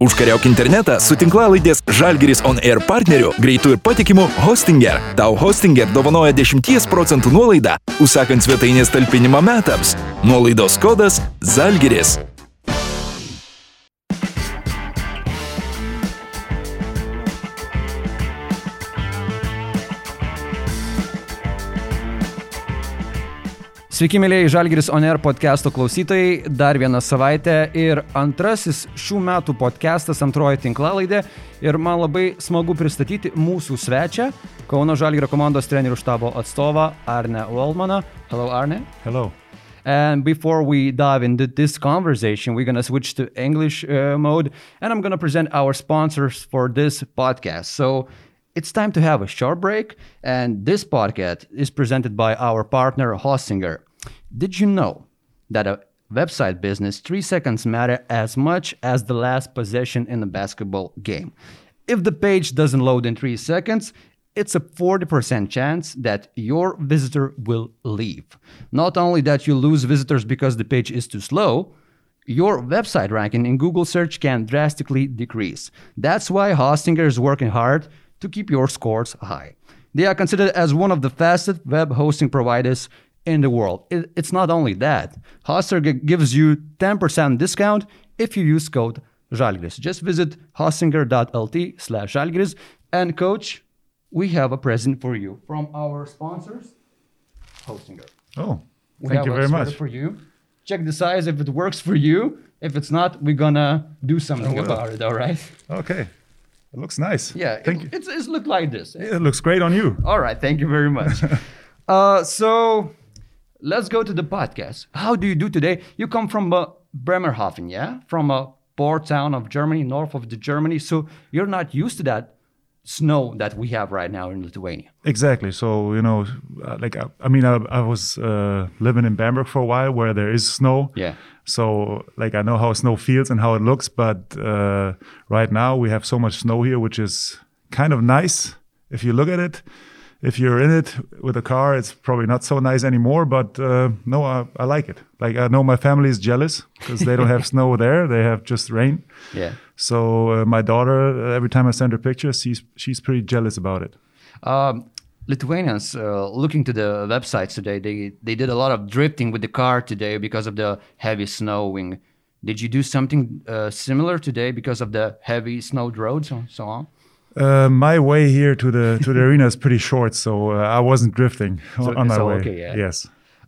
Užkariauk internetą su tinklalaidės Žalgeris On Air partneriu, greitų ir patikimų Hostinger. Tau Hostinger dovanoja 10 procentų nuolaidą, užsakant svetainės talpinimą metams. Nuolaidos kodas Žalgeris. Sveiki, mėlyjei Žalgiris Oner podcast'o klausytojai. Dar vieną savaitę ir antrasis šių metų podcast'as, antroji tinklalaidė. Ir man labai smagu pristatyti mūsų svečią, Kauno Žalgirio komandos trenerių štabo atstovą Arne Volmaną. Hello, Arne. Hello. And before we dive into this conversation, we're going to switch to English uh, mode and I'm going to present our sponsors for this podcast. So it's time to have a short break. And this podcast is presented by our partner, Hostinger. Did you know that a website business, three seconds matter as much as the last possession in a basketball game? If the page doesn't load in three seconds, it's a 40% chance that your visitor will leave. Not only that you lose visitors because the page is too slow, your website ranking in Google search can drastically decrease. That's why Hostinger is working hard to keep your scores high. They are considered as one of the fastest web hosting providers in the world. It, it's not only that. Hostinger gives you 10% discount if you use code Žalgiris. Just visit hostinger.lt slash Žalgiris. And coach, we have a present for you from our sponsors, Hostinger. Oh, We thank you very much. for you. Check the size if it works for you. If it's not, we're gonna do something will. about it, all right? Okay, it looks nice. Yeah, thank it, you. It's, it's look like this. It looks great on you. All right, thank you very much. uh, so let's go to the podcast. How do you do today? You come from uh, Bremerhaven, yeah, from a port town of Germany, north of the Germany. So you're not used to that snow that we have right now in Lithuania. Exactly. So you know, uh, like I, I mean, I, I was uh, living in Bamberg for a while, where there is snow. Yeah. So like I know how snow feels and how it looks, but uh, right now we have so much snow here, which is kind of nice if you look at it. If you're in it with a car, it's probably not so nice anymore. But uh, no, I, I like it. Like I know my family is jealous because they don't have snow there; they have just rain. Yeah. So uh, my daughter, uh, every time I send her pictures, she's she's pretty jealous about it. Um, Lithuanians uh, looking to the websites today, they, they did a lot of drifting with the car today because of the heavy snowing. Did you do something uh, similar today because of the heavy snowed roads and so on? Uh, my way here to the to the arena is pretty short, so uh, I wasn't drifting So- on my so way. okay, yeah. Yes.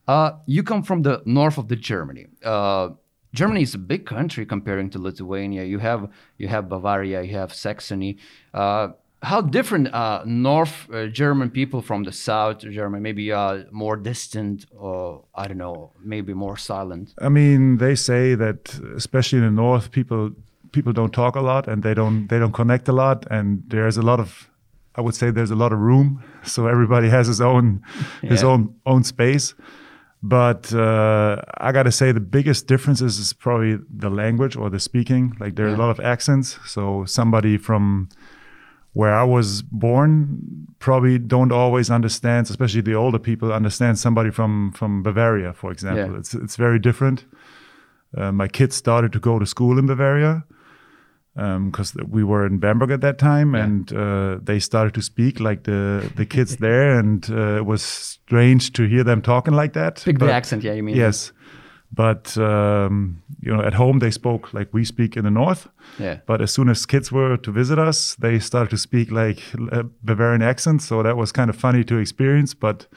Uh, you come from the north of the Germany. Uh, Germany is a big country comparing to Lithuania. You have you have Bavaria, you have Saxony. Uh, how different uh, North uh, German people from the South German? Maybe uh, more distant, or I don't know, maybe more silent. I mean, they say that especially in the north, people people don't talk a lot and they don't they don't connect a lot, and there's a lot of I would say there's a lot of room, so everybody has his own his own own space. But uh, I gotta say, the biggest differences is probably the language or the speaking. Like there are a lot of accents. So somebody from where I was born probably don't always understand, especially the older people understand somebody from from Bavaria, for example. Yeah. It's it's very different. Uh, my kids started to go to school in Bavaria because we were in Bamberg at that time, Yeah. and uh, they started to speak like the the kids there, and uh, it was strange to hear them talking like that. The But- accent, yeah, you mean? Yes, but um, you know, at home they spoke like we speak in the north. Yeah. But as soon as kids were to visit us, they started to speak like uh, Bavarian accent. So that was kind of funny to experience. But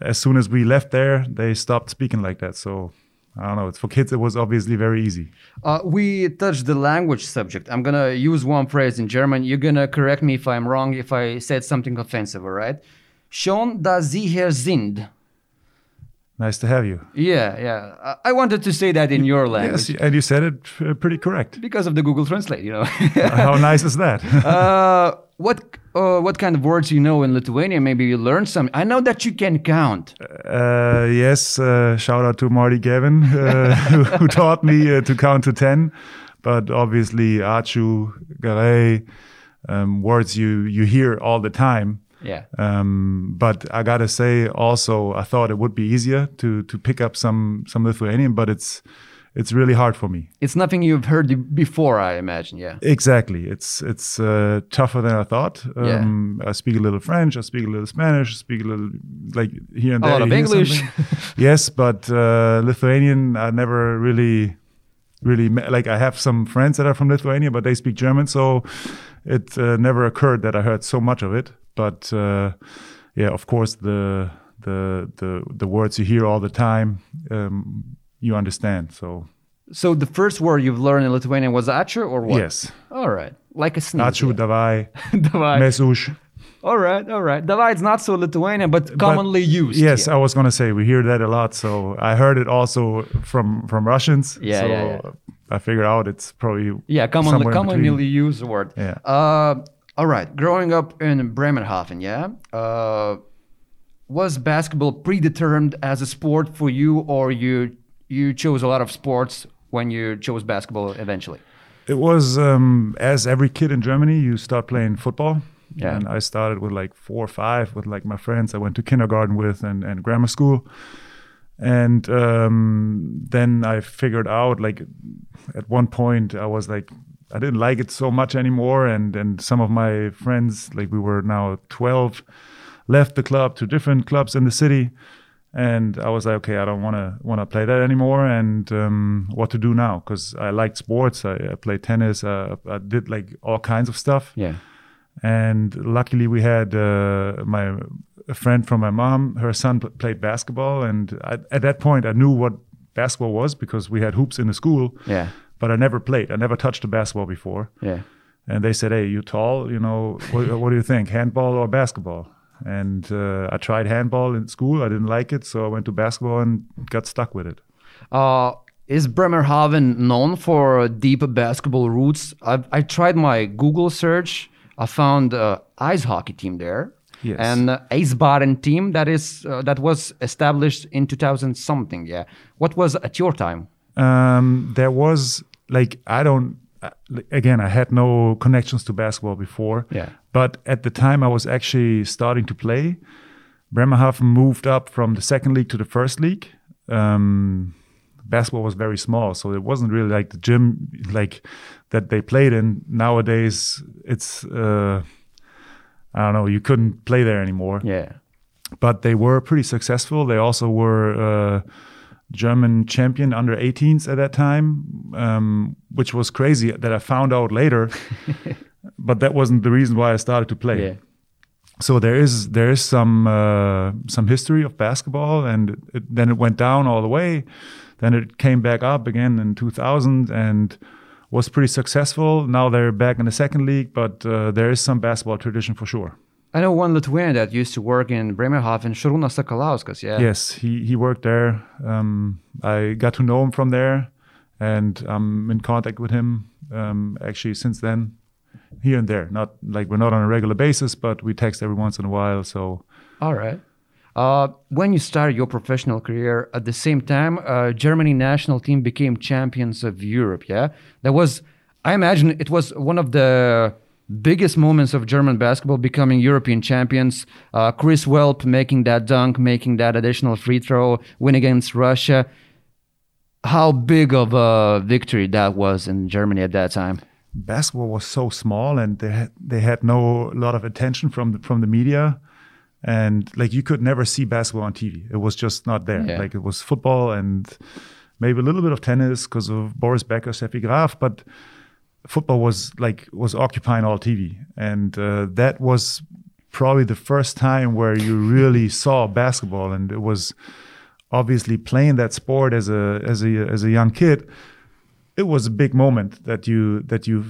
as soon as we left there, they stopped speaking like that. So I don't know. It's for kids. It was obviously very easy. Uh, we touched the language subject. I'm gonna use one phrase in German. You're gonna correct me if I'm wrong, if I said something offensive, all right? Schon, da Sie hier sind. Nice to have you. Yeah, yeah. I- I wanted to say that in your language Yes, and you said it uh, pretty correct. because of the Google Translate, you know. How nice is that? uh, what uh, what kind of words you know in Lithuania? Maybe you learned some. I know that you can count. Uh, yes, uh, shout out to Marty Gavin, uh, who, who taught me uh, to count to 10. But obviously, Achu, Gare, um, words you, you hear all the time. Yeah. Um, but I gotta say, also, I thought it would be easier to to pick up some some Lithuanian, but it's it's really hard for me. It's nothing you've heard before, I imagine. Yeah. Exactly. It's it's uh, tougher than I thought. Yeah. Um, I speak a little French. I speak a little Spanish. I speak a little like here and there. A lot of English. yes, but uh, Lithuanian, I never really, really met, like. I have some friends that are from Lithuania, but they speak German, so it uh, never occurred that I heard so much of it. But uh, yeah, of course, the the the the words you hear all the time, um, you understand. So So the first word you've learned in Lithuanian was ačiū or what? yes, All right. Like a sneeze. ačiū, davai, Davai. mes už. All right. All right. Davai is not so Lithuanian, but commonly used. Yes, Yeah. I was gonna say we hear that a lot. So I heard it also from from Russians. Yeah, so yeah, I figured out it's probably Yeah, commonly, commonly used word. Yeah. Uh, all right. Growing up in Bremerhaven, yeah, uh, was basketball predetermined as a sport for you, or you you chose a lot of sports when you chose basketball eventually? It was um, as every kid in Germany, you start playing football. Yeah. And I started with like four or five with like my friends I went to kindergarten with and, and grammar school. And um, then I figured out like at one point I was like I didn't like it so much anymore and and some of my friends like we were now 12 left the club to different clubs in the city and I was like okay I don't want to want to play that anymore. And um, what to do now? Because I liked sports. I, I played tennis. Uh, I did like all kinds of stuff. Yeah. and luckily we had uh, my a friend from my mom. Her son played basketball. And I, at that point i knew what basketball was because we had hoops in the school. Yeah. but i never played. I never touched a basketball before. Yeah. and they said hey you tall? You know what, what do you think? Handball or basketball and uh, i tried handball in school i didn't like it so i went to basketball and got stuck with it Uh, is Bremerhaven known for deep basketball roots? I've, I tried my Google search. I found uh, ice hockey team there. Yes. And uh, Eisbaden team that is uh, that was established in 2000 something. Yeah. What was at your time? um, there was like I don't again I had no connections to basketball before. Yeah. But at the time I was actually starting to play. Bremerhaven moved up from the second league to the first league. Um, basketball was very small, so it wasn't really like the gym like that they played in. Nowadays, it's uh, I don't know. You couldn't play there anymore Yeah. but they were pretty successful. They also were uh, German champion under 18s at that time, um, which was crazy that I found out later. but that wasn't the reason why I started to play. Yeah. So there is there is some uh, some history of basketball, and it, then it went down all the way. Then it came back up again in 2000 and was pretty successful. Now they're back in the second league, but uh, there is some basketball tradition for sure. I know one Lithuanian that used to work in Bremerhaven, Šarūnas Sakalauskas. Yeah. Yes, he he worked there. Um, I got to know him from there, and I'm in contact with him um, actually since then, here and there. Not like we're not on a regular basis, but we text every once in a while. So All right. Uh, when you started your professional career, at the same time, uh, Germany national team became champions of Europe. Yeah, that was, I imagine, it was one of the biggest moments of German basketball becoming European champions. Uh, Chris Welp making that dunk, making that additional free throw, win against Russia. How big of a victory that was in Germany at that time? basketball was so small, and they had, they had no lot of attention from the, from the media, and like you could never see basketball on TV. It was just not there. Yeah. Like it was football and maybe a little bit of tennis because of Boris Becker, Steffi Graf, but football was like was occupying all TV, and uh, that was probably the first time where you really saw basketball, and it was obviously playing that sport as a as a as a young kid. It was a big moment that you that you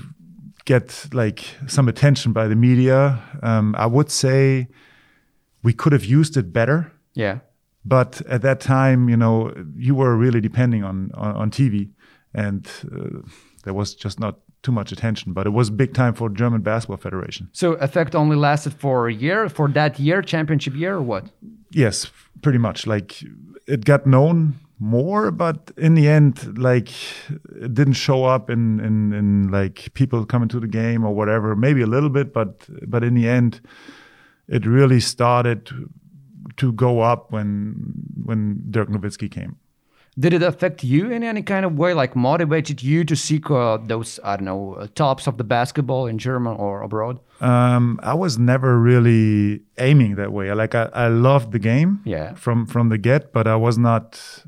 get like some attention by the media. Um, I would say we could have used it better Yeah. but at that time you know you were really depending on on, on tv and uh, there was just not too much attention but it was big time for german basketball federation. So effect only lasted for a year, for that year, championship year, or what? yes pretty much. Like it got known more but in the end like it didn't show up in in, in like people coming to the game or whatever. Maybe a little bit but but in the end it really started to go up when when dirk nowitzki came Did it affect you in any kind of way? Like motivated you to seek uh, those I don't know uh, tops of the basketball in German or abroad? Um, I was never really aiming that way. Like I, I loved the game, Yeah. from from the get, but I was not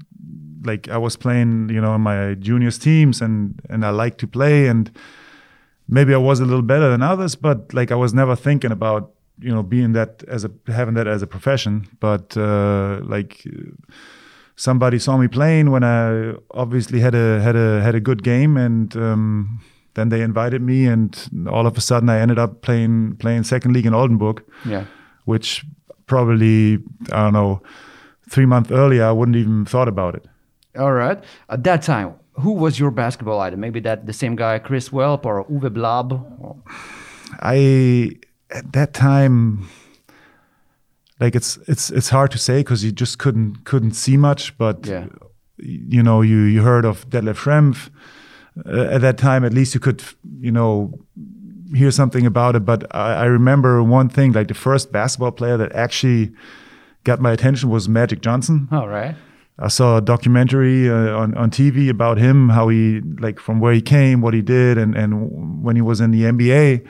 like I was playing, you know, in my juniors teams, and and I like to play, and maybe I was a little better than others, but like I was never thinking about you know being that as a having that as a profession, but uh, like. Somebody saw me playing when I obviously had a had a had a good game, and um, then they invited me, and all of a sudden I ended up playing playing second league in Oldenburg Yeah. which probably I don't know three months earlier I wouldn't even thought about it. All right. At that time, who was your basketball idol? Maybe that the same guy, Chris Welp or Uwe Blab? Or- I at that time, like it's it's it's hard to say because you just couldn't couldn't see much, but Yeah. you know you you heard of Detlef Schrempf. Uh, at that time, at least you could you know hear something about it. But I, I remember one thing, like the first basketball player that actually got my attention was Magic Johnson. All right. I saw a documentary uh, on on TV about him, how he like from where he came, what he did, and and when he was in the NBA.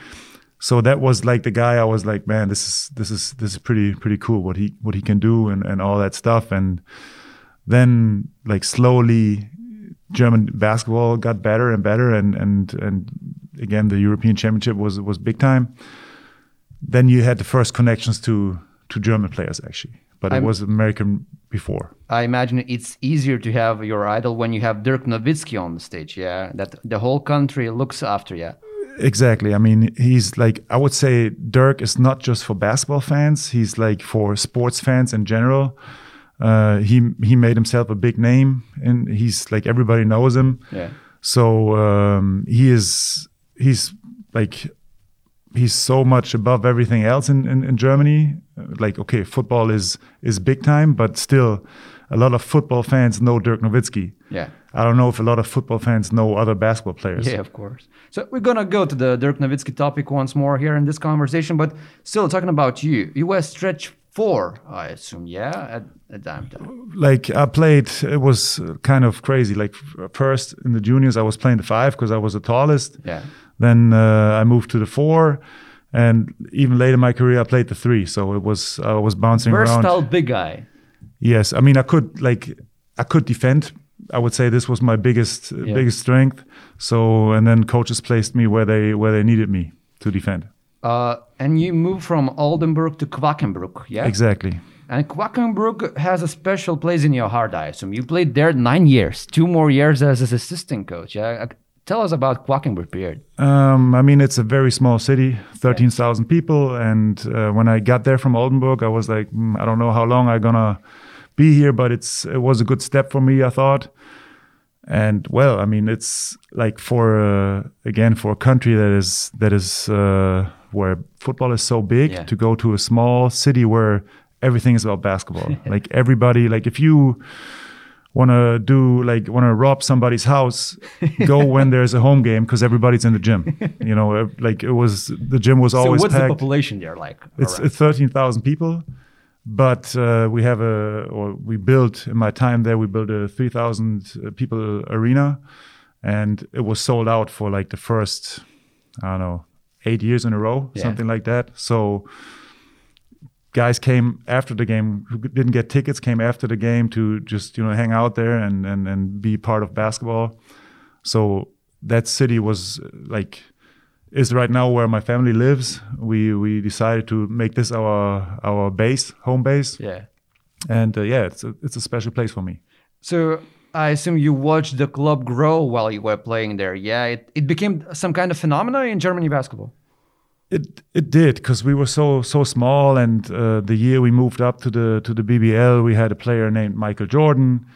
So that was like the guy I was like, man, this is this is this is pretty pretty cool what he what he can do and and all that stuff. And then like slowly, German basketball got better and better, and and and again the European Championship was was big time. Then you had the first connections to to German players actually, but I'm- it was American before. I imagine it's easier to have your idol when you have Dirk Nowitzki on the stage. Yeah, that the whole country looks after you. Exactly. I mean, he's like I would say Dirk is not just for basketball fans. He's like for sports fans in general. Uh, he he made himself a big name, and he's like everybody knows him. Yeah. So um, he is he's like he's so much above everything else in, in, in Germany. Uh, Like okay, football is is big time, but still, a lot of football fans know Dirk Nowitzki. Yeah. I don't know if a lot of football fans know other basketball players. Yeah, of course. So we're gonna go to the Dirk Nowitzki topic once more here in this conversation, but still talking about you. You were stretch four, I assume. Yeah, at at that time. like I played, it was kind of crazy. Like first in the juniors, I was playing the five because I was the tallest. Yeah. Then uh, I moved to the four, and even later in my career, I played the three. So it was I was bouncing Versatile around. big guy. Yes, I mean I could like I could defend. I would say this was my biggest uh, Yeah. biggest strength. So and then coaches placed me where they where they needed me to defend. Uh, and you moved from Oldenburg to Quakenbrück, yeah? Exactly. And Quakenbrück has a special place in your heart, I assume. You played there nine years, two more years as an assistant coach. Yeah? Uh, Tell us about Quakenbrück period. Um, I mean, it's a very small city, 13,000 people. And uh, when I got there from Oldenburg, I was like, "Hmm, I don't know how long I'm going to be here, but it's it was a good step for me, I thought. And well, I mean, it's like for, uh, again, for a country that is, that is uh, where football is so big, Yeah. to go to a small city where everything is about basketball. like everybody, like if you, want to do like want to rob somebody's house go when there's a home game because everybody's in the gym you know like it was the gym was always So what's the population there like? it's 13,000 people but uh, we have a or we built in my time there we built a 3,000 people arena. And it was sold out for like the first i don't know 8 years in a row Yeah. something like that. So guys came after the game who didn't get tickets came after the game to just you know hang out there and and, and be part of basketball. So that city was uh, like is right now where my family lives we we decided to make this our our base home base yeah. and uh, yeah it's a, it's a special place for me So I assume you watched the club grow while you were playing there. Yeah, it, it became some kind of phenomena in Germany basketball. It it did because we were so so small, and uh, the year we moved up to the to the BBL, we had a player named Michael Jordan,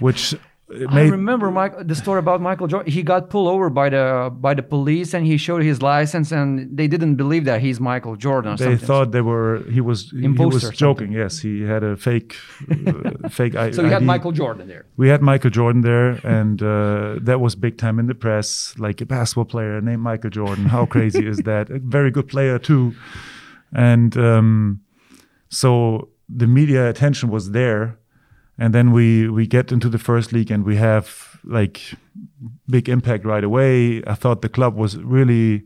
which I remember Mike, the story about Michael Jordan. He got pulled over by the by the police, and he showed his license, and they didn't believe that he's Michael Jordan. Or they something. thought they were he was he, he Imposter was joking. Yes, he had a fake uh, fake I- so. You had Michael Jordan there. we had Michael Jordan there, and uh, that was big time in the press. Like a basketball player named Michael Jordan. How crazy is that? A very good player too, and um, so the media attention was there, and then we we get into the first league and we have like big impact right away. I thought the club was really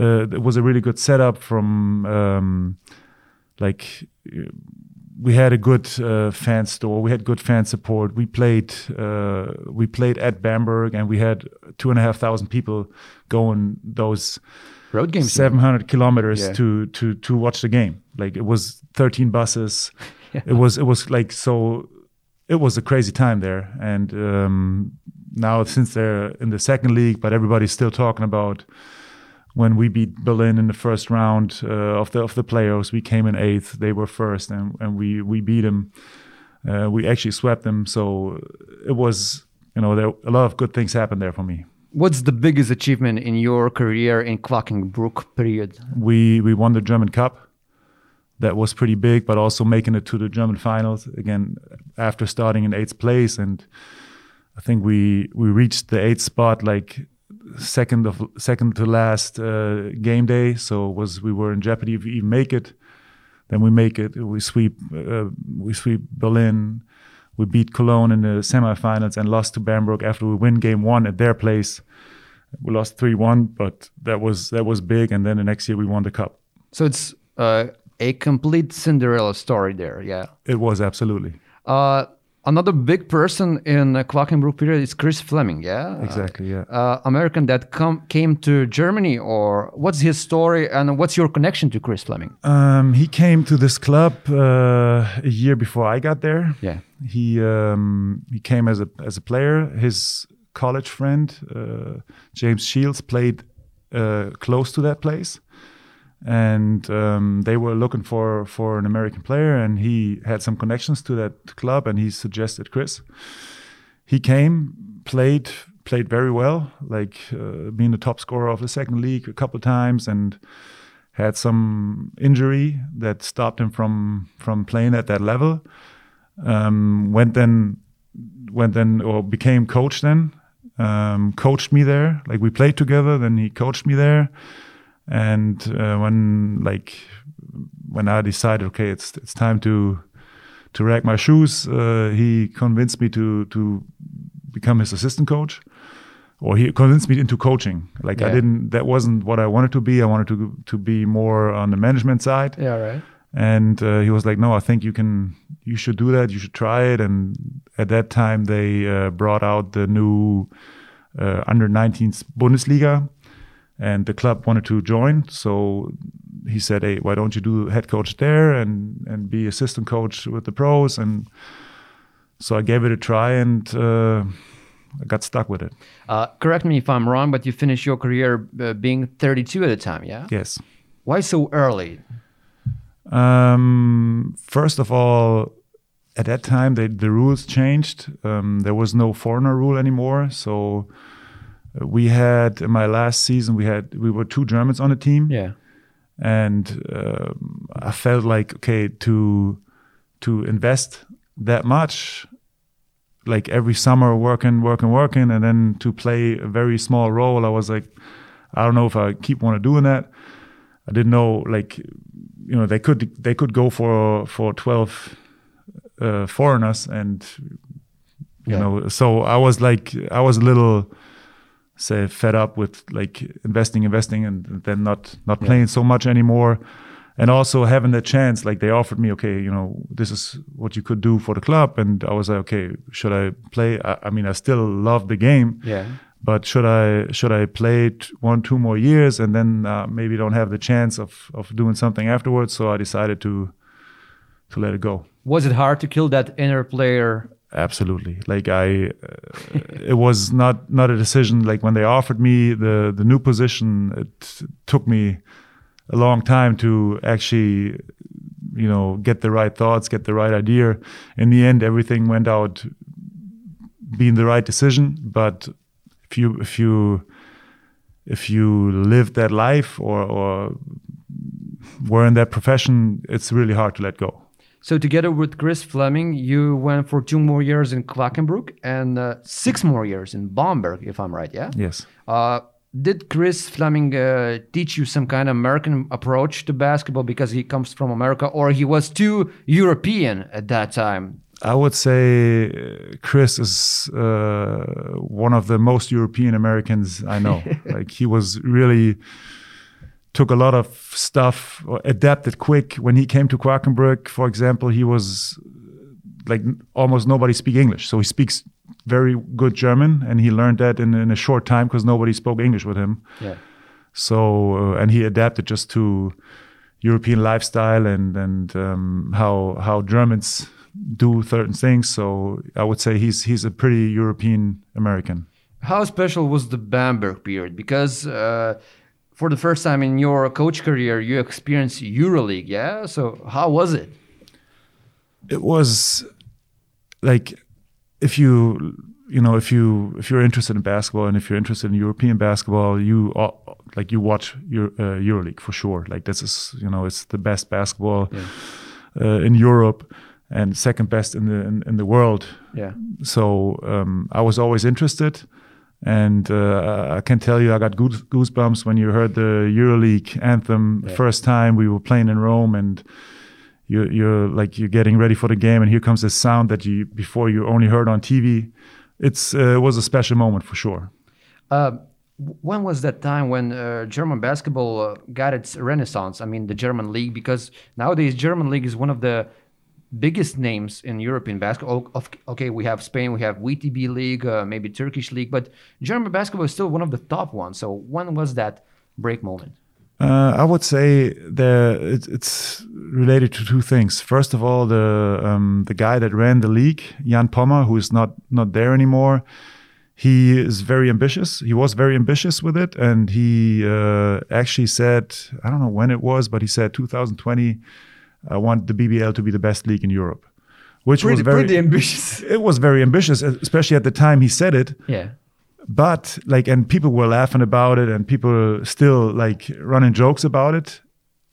uh, it was a really good setup from um, like we had a good uh, fan store. We had good fan support. We played uh, we played at Bamberg, and we had two and a half thousand people going those Road games. seven hundred kilometers Yeah. to to to watch the game. Like it was thirteen buses. It was it was like so. It was a crazy time there, and um, now since they're in the second league, but everybody's still talking about when we beat Berlin in the first round uh, of the of the playoffs. We came in eighth; they were first, and and we we beat them. Uh, we actually swept them, so it was you know there a lot of good things happened there for me. What's the biggest achievement in your career in Quakenbrück period? we we won the German Cup. That was pretty big, but also making it to the German finals again after starting in eighth place, and I think we we reached the eighth spot like second of second to last uh, game day. So was we were in jeopardy if we even make it. Then we make it. We sweep uh, we sweep Berlin. We beat Cologne in the semifinals and lost to Bamberg after we win game one at their place. We lost three one, but that was that was big. And then the next year we won the cup. So it's uh, a complete Cinderella story there. Yeah. It was absolutely Uh, another big person in the Quakenbrück period is Chris Fleming. Yeah. exactly yeah. Uh, American that come came to Germany, or what's his story, and what's your connection to Chris Fleming? Um, he came to this club uh, a year before I got there. Yeah. He um, he came as a as a player. His college friend uh, James Shields played uh, close to that place, and um, they were looking for for an American player, and he had some connections to that club, and he suggested Chris. He came, played played very well, like uh, being the top scorer of the second league a couple times, and had some injury that stopped him from from playing at that level. Um, went then went then or became coach then. Um, coached me there. Like we played together. Then he coached me there. And uh, when like when I decided, okay, it's it's time to to rack my shoes, uh, he convinced me to to become his assistant coach or he convinced me into coaching. Like I didn't. That wasn't what I wanted to be. I wanted to to be more on the management side. Yeah, right. And uh, he was like, "No, I think you can. You should do that. You should try it." And at that time, they uh, brought out the new uh, under 19s Bundesliga, and the club wanted to join. So he said, "Hey, why don't you do head coach there and and be assistant coach with the pros?" And so I gave it a try, and uh, I got stuck with it. Uh, correct me if I'm wrong, but you finished your career uh, being 32 at the time. Yeah. Yes. Why so early? Um, first of all, at that time, they, the rules changed. Um, there was no foreigner rule anymore. So uh, we had in my last season, we had we were two Germans on the team, Yeah. and um, I felt like okay to to invest that much, like every summer working, working, working, and then to play a very small role. I was like, I don't know if I keep want to doing that. I didn't know like you know they could they could go for for 12 uh, foreigners and you Yeah. know so I was like I was a little say fed up with like investing investing and then not not playing so much anymore and also having the chance like they offered me okay you know this is what you could do for the club and I was like okay should I play I, I mean I still love the game Yeah. but should I should I play t- one two more years and then uh, maybe don't have the chance of of doing something afterwards? So I decided to to let it go. Was it hard to kill that inner player? Absolutely, like I, uh, it was not not a decision. Like when they offered me the the new position, it took me a long time to actually, you know, get the right thoughts, get the right idea. In the end, everything went out being the right decision. But if you if you if you live that life or or were in that profession, it's really hard to let go. So together with Chris Fleming, you went for two more years in Quakenbrück and uh, six more years in Bamberg, if I'm right. Yeah. Yes. Uh, did Chris Fleming uh, teach you some kind of American approach to basketball because he comes from America, or he was too European at that time? I would say uh, Chris is uh, one of the most European Americans I know. like he was really took a lot of stuff, adapted quick. When he came to Quakenbrück, for example, he was like almost nobody speak English, so he speaks very good German, and he learned that in, in a short time because nobody spoke English with him. Yeah. So uh, and he adapted just to European lifestyle and and um, how how Germans do certain things. So I would say he's he's a pretty European American. How special was the Bamberg period? Because uh, for the first time in your coach career, you experienced EuroLeague. Yeah. So how was it? It was like if you you know if you if you're interested in basketball and if you're interested in European basketball, you uh, like you watch Euro, uh, EuroLeague for sure. Like this is you know it's the best basketball Yeah. uh, in Europe and second best in the in, in the world. Yeah. So um, I was always interested, and uh, I can tell you I got goosebumps when you heard the EuroLeague anthem Yeah. first time we were playing in Rome and. You're, you're like you're getting ready for the game, and here comes this sound that you before you only heard on TV. It's uh, it was a special moment for sure. Uh, when was that time when uh, German basketball uh, got its renaissance? I mean, the German league, because nowadays German league is one of the biggest names in European basketball. Okay, we have Spain, we have VTB league, uh, maybe Turkish league, but German basketball is still one of the top ones. So when was that break moment? Uh, I would say it, it's related to two things. First of all, the um, the guy that ran the league, Jan Pommer, who is not not there anymore. He is very ambitious. He was very ambitious with it, and he uh, actually said, I don't know when it was, but he said 2020, I want the BBL to be the best league in Europe, which Pretty, was very pretty ambitious. it was very ambitious, especially at the time he said it yeah. but like and people were laughing about it and people still like running jokes about it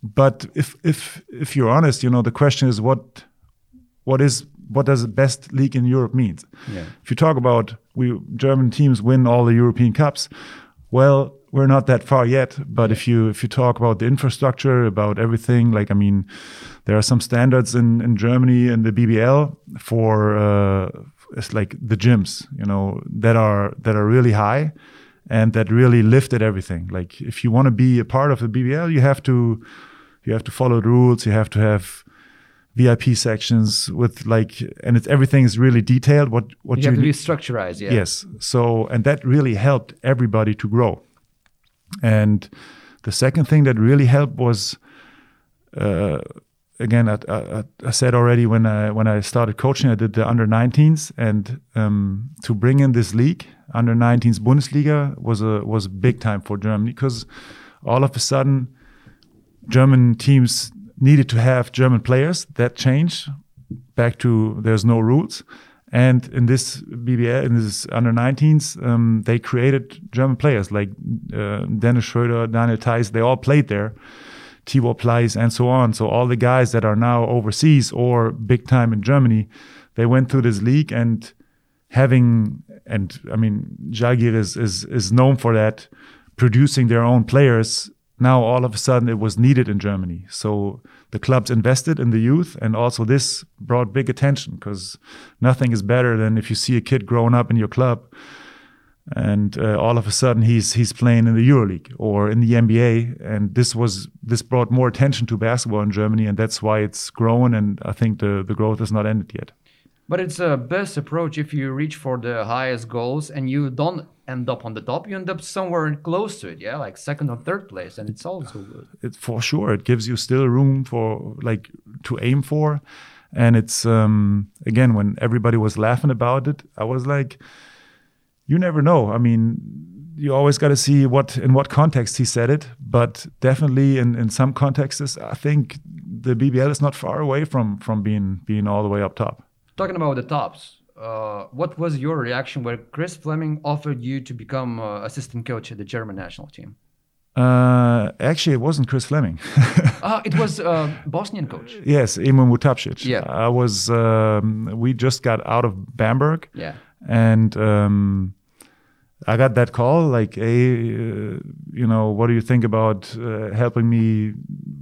but if if if you're honest you know the question is what what is what does the best league in europe mean Yeah. if you talk about we german teams win all the european cups well we're not that far yet but if you if you talk about the infrastructure about everything like i mean there are some standards in in germany in the bbl for uh it's like the gyms you know that are that are really high and that really lifted everything like if you want to be a part of the bbl you have to you have to follow the rules you have to have vip sections with like and it's everything is really detailed what what You you, have to be structurized. Yeah. Yes. So, and that really helped everybody to grow. And the second thing that really helped was, uh, again, I, I, I said already when I when I started coaching, I did the under 19s, and um, to bring in this league, under 19s Bundesliga, was a was big time for Germany because all of a sudden, German teams needed to have German players. That changed back to there's no rules. And in this BBL, in this under 19s, um, they created German players like uh, Dennis Schroeder, Daniel Theis. They all played there, Tibor Pleiss, and so on. So all the guys that are now overseas or big time in Germany, they went through this league and having and I mean Žalgiris is is is known for that, producing their own players. Now all of a sudden it was needed in Germany. So the clubs invested in the youth, and also this brought big attention because nothing is better than if you see a kid growing up in your club, and uh, all of a sudden he's he's playing in the EuroLeague or in the NBA, and this was this brought more attention to basketball in Germany, and that's why it's grown. And I think the the growth is not ended yet. But it's a best approach if you reach for the highest goals and you don't end up on the top, you end up somewhere close to it, yeah, like second or third place, and it's also good. it for sure it gives you still room for like to aim for and it's um again when everybody was laughing about it i was like you never know i mean you always got to see what in what context he said it but definitely in in some contexts i think the bbl is not far away from from being being all the way up top Talking about the tops, uh, what was your reaction when Chris Fleming offered you to become uh, assistant coach at the German national team? uh actually it wasn't chris fleming Ah, it was uh, Bosnian coach. yes Emir Mutapcic. Yeah. i was um we just got out of bamberg Yeah. and um, I got that call like, "Hey, uh, you know, what do you think about uh, helping me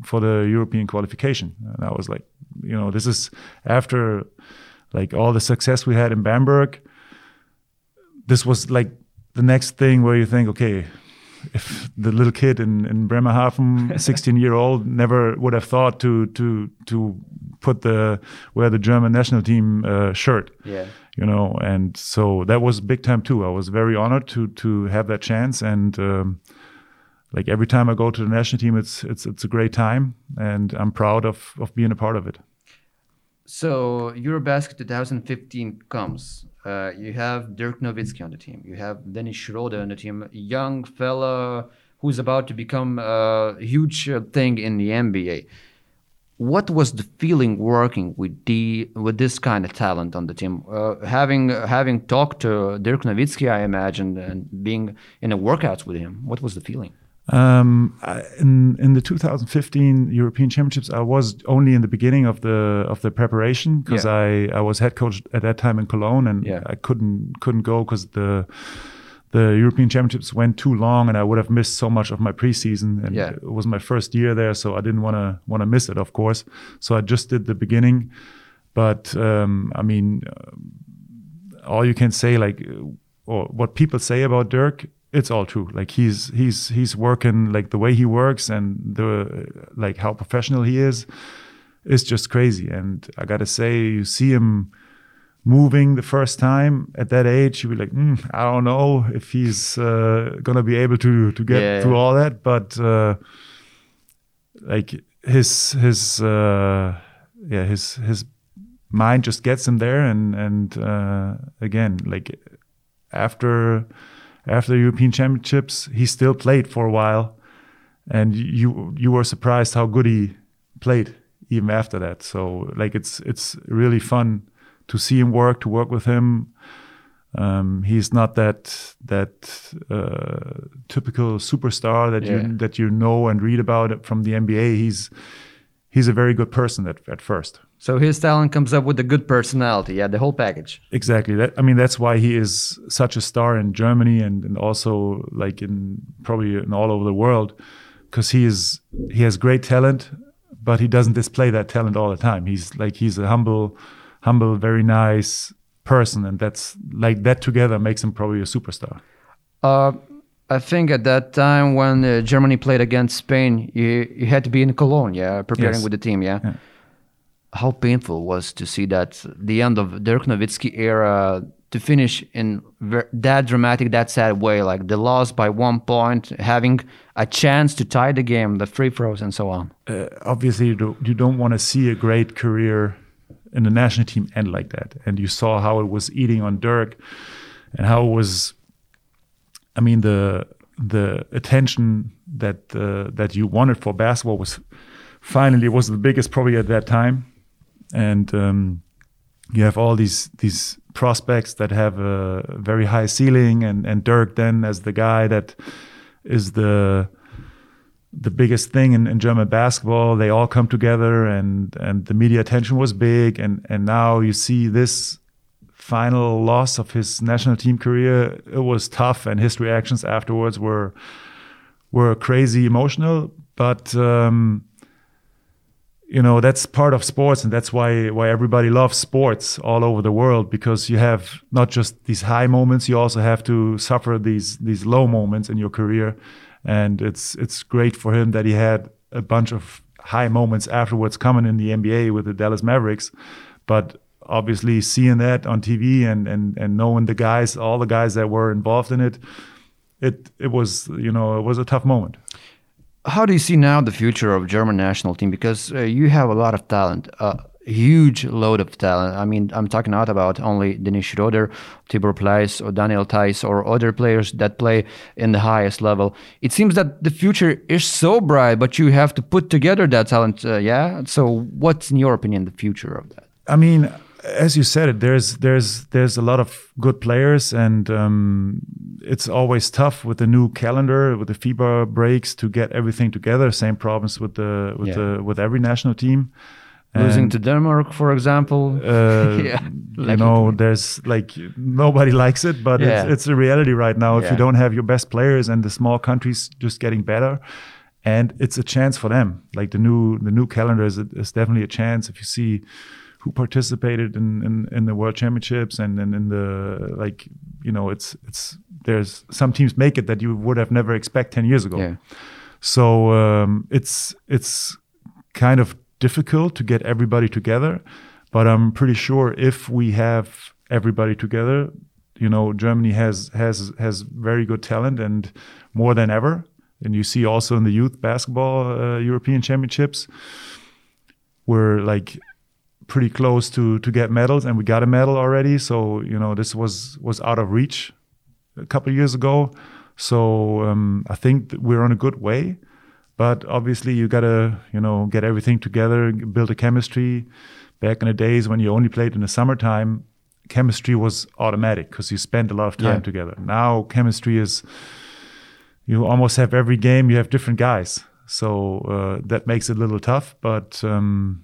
for the European qualification?" And I was like, "You know, this is after like all the success we had in Bamberg, this was like the next thing where you think, okay, if the little kid in, in Bremerhaven, 16 year old, never would have thought to to to put the wear the German national team uh, shirt. Yeah. You know, and so that was big time too. I was very honored to to have that chance, and um, like every time I go to the national team, it's it's it's a great time, and I'm proud of of being a part of it. So Eurobasket 2015 comes. Uh, you have Dirk Nowitzki on the team. You have Dennis Schroeder on the team, young fella who's about to become a huge thing in the NBA. What was the feeling working with the with this kind of talent on the team? Uh, having having talked to Dirk Nowitzki, I imagine, and being in the workouts with him, what was the feeling? Um, I- in in the 2015 European Championships, I was only in the beginning of the of the preparation because Yeah. I I was head coach at that time in Cologne, and Yeah. I couldn't couldn't go because the the European Championships went too long, and I would have missed so much of my preseason. And Yeah. it was my first year there, so I didn't want to want to miss it, of course. So I just did the beginning, but um, I mean, all you can say like uh, or what people say about Dirk it's all true. Like he's he's he's working like the way he works and the like how professional he is is just crazy. And I got to say you see him moving the first time at that age you be like mm, I don't know if he's uh, going to be able to to get Yeah. through all that. But uh, like his his uh, yeah his his mind just gets him there. And and uh, again like after after the European Championships he still played for a while and you you were surprised how good he played even after that so like it's it's really fun to see him work to work with him um, he's not that that uh, typical superstar that Yeah. you that you know and read about from the NBA. He's he's a very good person at, at first. So his talent comes up with a good personality, yeah, the whole package. Exactly. That I mean that's why he is such a star in Germany and, and also like in probably in all over the world because he is he has great talent, but he doesn't display that talent all the time. He's like he's a humble, humble, very nice person, and that's like that together makes him probably a superstar. Uh, I think at that time when uh, Germany played against Spain, you you had to be in Cologne, yeah, preparing Yes. with the team, yeah. Yeah. How painful was to see that the end of Dirk Nowitzki era to finish in that dramatic, that sad way, like the loss by one point, having a chance to tie the game, the free throws, and so on. uh, obviously you don't, you don't want to see a great career in the national team end like that. And you saw how it was eating on Dirk, and how it was. I mean the the attention that uh, that you wanted for basketball was finally was the biggest probably at that time, and um, you have all these these prospects that have a very high ceiling, and and Dirk then as the guy that is the the biggest thing in, in German basketball. They all come together, and and the media attention was big. And and now you see this final loss of his national team career. It was tough, and his reactions afterwards were were crazy emotional. But um, you know that's part of sports, and that's why why everybody loves sports all over the world because you have not just these high moments, you also have to suffer these these low moments in your career, and it's it's great for him that he had a bunch of high moments afterwards coming in the NBA with the Dallas Mavericks, but obviously seeing that on TV and and and knowing the guys, all the guys that were involved in it, it it was you know it was a tough moment. How do you see now the future of German national team? Because uh, you have a lot of talent, a huge load of talent. I mean, I'm talking not about only Dennis Schroeder, Tibor Pleiss, or Daniel Theis, or other players that play in the highest level. It seems that the future is so bright, but you have to put together that talent. Uh, yeah. So, what's in your opinion the future of that? I mean, as you said it, there's there's there's a lot of good players, and um, it's always tough with the new calendar with the FIBA breaks to get everything together. Same problems with the with Yeah. the with every national team. Losing to Denmark, for example. uh, Yeah, you know, there's like nobody likes it, but Yeah. it's, it's a reality right now. If Yeah. you don't have your best players and the small countries just getting better, and it's a chance for them. Like the new the new calendar is, is definitely a chance. If you see who participated in, in, in the world championships and, and in the like you know it's it's there's some teams make it that you would have never expect 10 years ago Yeah. so um, it's it's kind of difficult to get everybody together, but I'm pretty sure if we have everybody together, you know, Germany has has has very good talent and more than ever. And you see also in the youth basketball uh, European Championships, we're like pretty close to to get medals, and we got a medal already. So you know, this was was out of reach a couple of years ago. So um, I think that we're on a good way, but obviously you gotta you know get everything together, build a chemistry. Back in the days when you only played in the summertime, chemistry was automatic because you spent a lot of time Yeah. together. Now chemistry is you almost have every game you have different guys, so uh, that makes it a little tough. But um,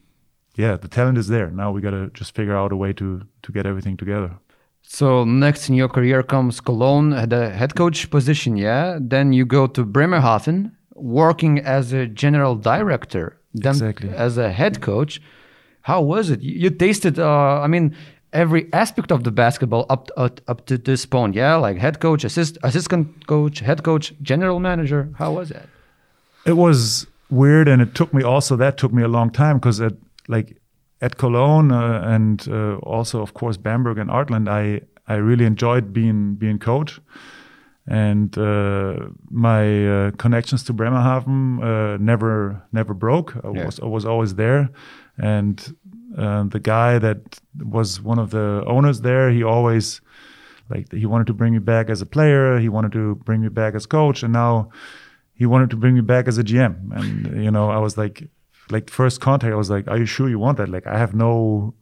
yeah, the talent is there. Now we gotta just figure out a way to to get everything together. So next in your career comes Cologne, the head coach position, yeah. Then you go to Bremerhaven, working as a general director, then Exactly. as a head coach. How was it? You, you tasted, uh, I mean, every aspect of the basketball up up, up to this point, yeah, like head coach, assist, assistant coach, head coach, general manager. How was that? it was weird and it took me also that took me a long time because at like at Cologne uh, and uh, also of course Bamberg and Artland I I really enjoyed being being coach. And uh, my uh, connections to Bremerhaven uh, never never broke. I Yeah. was I was always there. And uh, the guy that was one of the owners there he always like he wanted to bring me back as a player. He wanted to bring me back as coach. And now he wanted to bring me back as a GM. And you know, I was like, like first contact, I was like, "Are you sure you want that?" Like, I have no,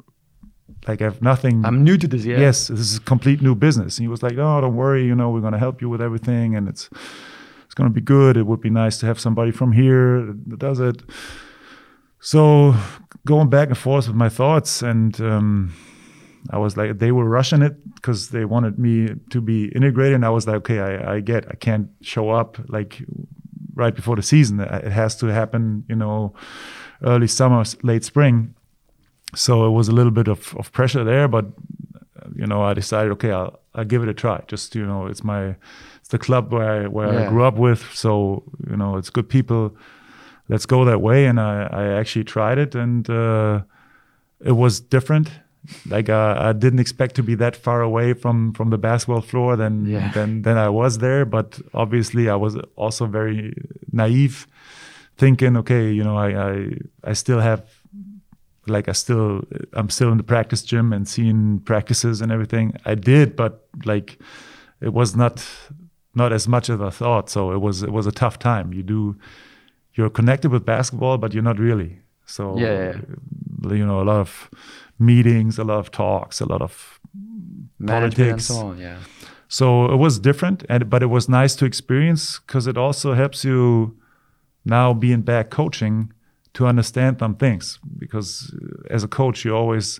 like, I have nothing. I'm new to this, yeah. Yes, this is a complete new business. And he was like, "Oh, don't worry. You know, we're gonna help you with everything, and it's it's gonna be good. It would be nice to have somebody from here that does it." So going back and forth with my thoughts, and um, I was like, they were rushing it because they wanted me to be integrated. And I was like, okay, I, I get, I can't show up like right before the season. It has to happen, you know, early summer, late spring. So it was a little bit of, of pressure there, but you know, I decided, okay, I'll, I'll give it a try. Just you know, it's my, it's the club where I, where Yeah. I grew up with. So you know, it's good people. Let's go that way. And I, I actually tried it, and uh, it was different. Like uh, I didn't expect to be that far away from from the basketball floor than Yeah. than than I was there. But obviously, I was also very naive, thinking, okay, you know, I I, I still have like I still I'm still in the practice gym and seeing practices and everything. I did, but like it was not not as much as I thought. So it was it was a tough time. You do you're connected with basketball, but you're not really. So Yeah, uh, you know a lot of meetings, a lot of talks, a lot of Management politics. so on, yeah. so it was different, and but it was nice to experience because it also helps you now being back coaching to understand some things. Because uh, as a coach, you always,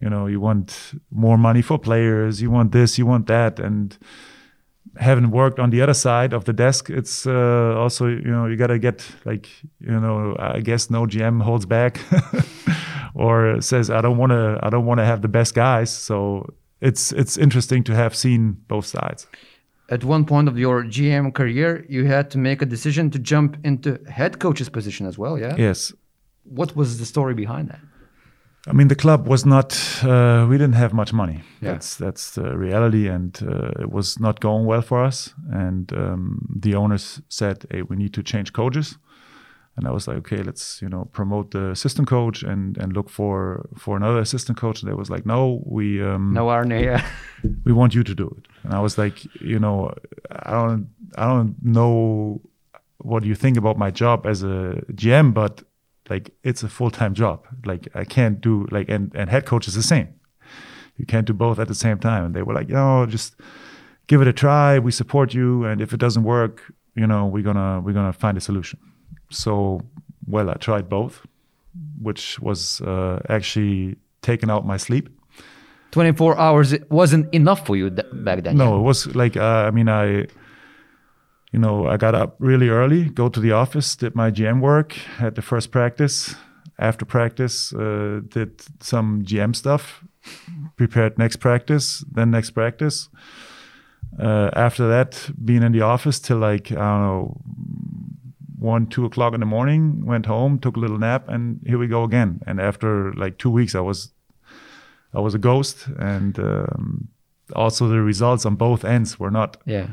you know, you want more money for players, you want this, you want that, and having worked on the other side of the desk, it's uh, also you know you gotta get like you know I guess no GM holds back or says I don't want to I don't want to have the best guys. So it's it's interesting to have seen both sides. At one point of your GM career, you had to make a decision to jump into head coach's position as well, yeah? Yes, What was the story behind that? I mean the club was not uh, we didn't have much money. Yeah. That's that's the reality, and uh, it was not going well for us. And um, the owners said, "Hey, we need to change coaches." And I was like, "Okay, let's you know promote the assistant coach and and look for for another assistant coach." And they was like, "No, we um, No, Arne, yeah. we want you to do it." And I was like, "You know, I don't I don't know what you think about my job as a GM, but like it's a full time job. Like I can't do like and and head coach is the same. You can't do both at the same time. And they were like, no, just give it a try. We support you, and if it doesn't work, you know, we're gonna we're gonna find a solution. So well, I tried both, which was uh, actually taking out my sleep. 24 hours it wasn't enough for you back then. No, it was like uh, I mean I you know, I got up really early, go to the office, did my GM work, had the first practice, after practice, uh, did some GM stuff, prepared next practice, then next practice. Uh, after that, being in the office till like I don't know one, two o'clock in the morning. Went home, took a little nap, and here we go again. And after like two weeks, I was I was a ghost, and um, also the results on both ends were not Yeah.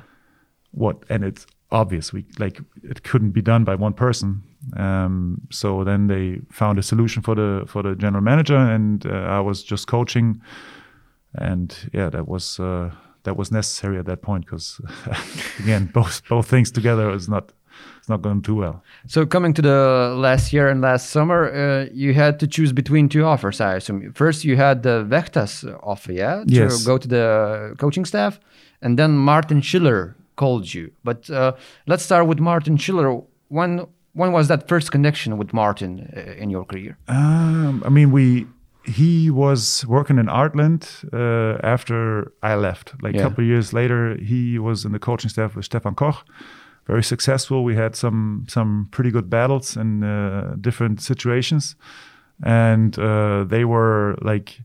what and it's obvious we like it couldn't be done by one person um, so then they found a solution for the for the general manager and uh, i was just coaching and yeah that was uh, that was necessary at that point because again both both things together is not not going too well So coming to the last year and last summer, uh, you had to choose between two offers. I assume first you had the Vechtas offer, yeah, to Yes. go to the coaching staff, and then Martin Schiller called you. But uh, let's start with Martin Schiller. When when was that first connection with Martin uh, in your career? Um, I mean, we he was working in Artland uh, after I left. Like a Yeah. couple of years later, he was in the coaching staff with Stefan Koch. Very successful. We had some some pretty good battles in uh, different situations, and uh, they were like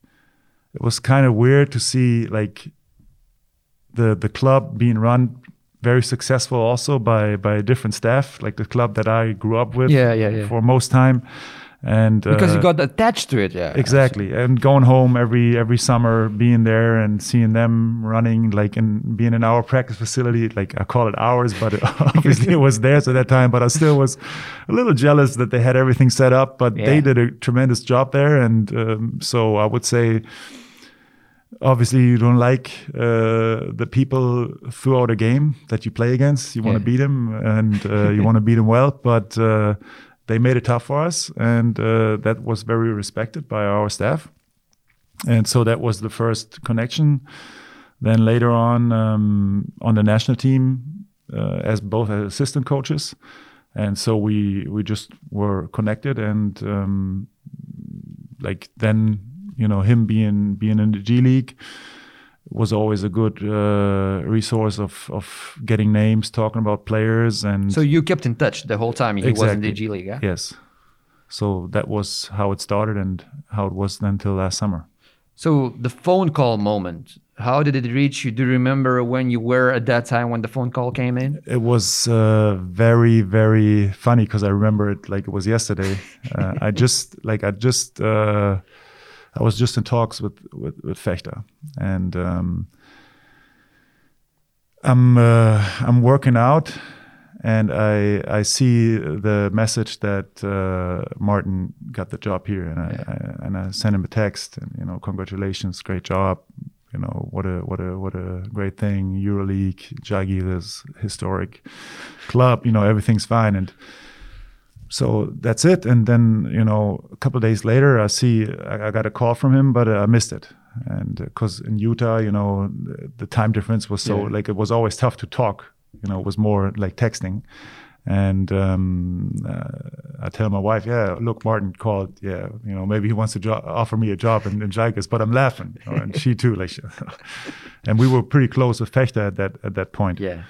it was kind of weird to see like the the club being run very successful also by by different staff like the club that I grew up with Yeah, yeah, yeah. for most time and Because you uh, got attached to it, yeah. exactly and going home every every summer being there and seeing them running like and being in our practice facility like i call it ours but it, obviously it was theirs at that time but i still was a little jealous that they had everything set up but Yeah. they did a tremendous job there and um, so i would say obviously you don't like uh, the people throughout a game that you play against you want to Yeah. beat them and uh, you want to beat them well but uh, they made it tough for us and uh, that was very respected by our staff. And so that was the first connection. Then later on um, on the national team uh, as both as assistant coaches. And so we we just were connected and um, like then you know him being being in the G League was always a good uh, resource of of getting names, talking about players, and So you kept in touch the whole time he was in the G League, yeah? yes. So that was how it started and how it was until last summer. So the phone call moment, how did it reach you? Do you remember when you were at that time when the phone call came in? It was uh, very very funny because I remember it like it was yesterday. Uh, I just like I just uh, I was just in talks with with, with Vechta. And. Um, I'm uh, I'm working out, and I I see the message that uh, Martin got the job here, and I, I and I sent him a text, and you know, congratulations, great job, you know, what a what a what a great thing, EuroLeague, Žalgiris historic club, you know, everything's fine, and so that's it. And then you know, a couple of days later, I see I, I got a call from him, but uh, I missed it. And because in Utah, you know, the, the time difference was so Yeah. like it was always tough to talk. You know, it was more like texting. And um, uh, I tell my wife, yeah, look, Martin called. Yeah, you know, maybe he wants to jo- offer me a job in, in Jagus, but I'm laughing. You know, and she too, like, she- and we were pretty close with Vechta at that at that point. Yeah.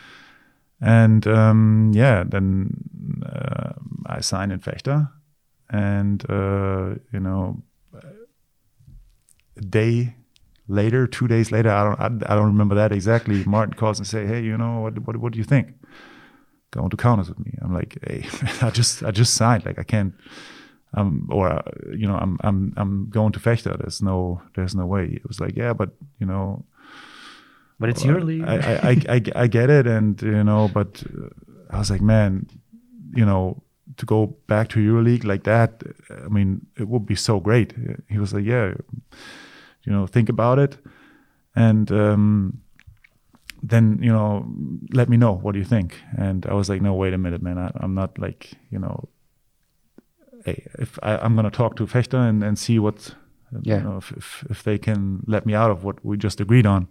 And um, yeah, then uh, I signed in Vechta, and uh, you know, a day later, two days later, I don't, I, I don't remember that exactly. Martin calls and say, "Hey, you know, what, what, what do you think? Going to Kaunas with me?" I'm like, "Hey, I just, I just signed. Like, I can't." Um, or uh, you know, I'm, I'm, I'm going to Vechta. There's no, there's no way. It was like, yeah, but you know, But it's EuroLeague. I, I, I, I, I get it, and you know, but uh, I was like, man, you know, to go back to EuroLeague like that, I mean, it would be so great. He was like, yeah, you know, think about it, and um, then you know, let me know what do you think. And I was like, no, wait a minute, man, I, I'm not like, you know, hey, if I, I'm gonna talk to Vechta and, and see what. Yeah. You know, if, if if they can let me out of what we just agreed on,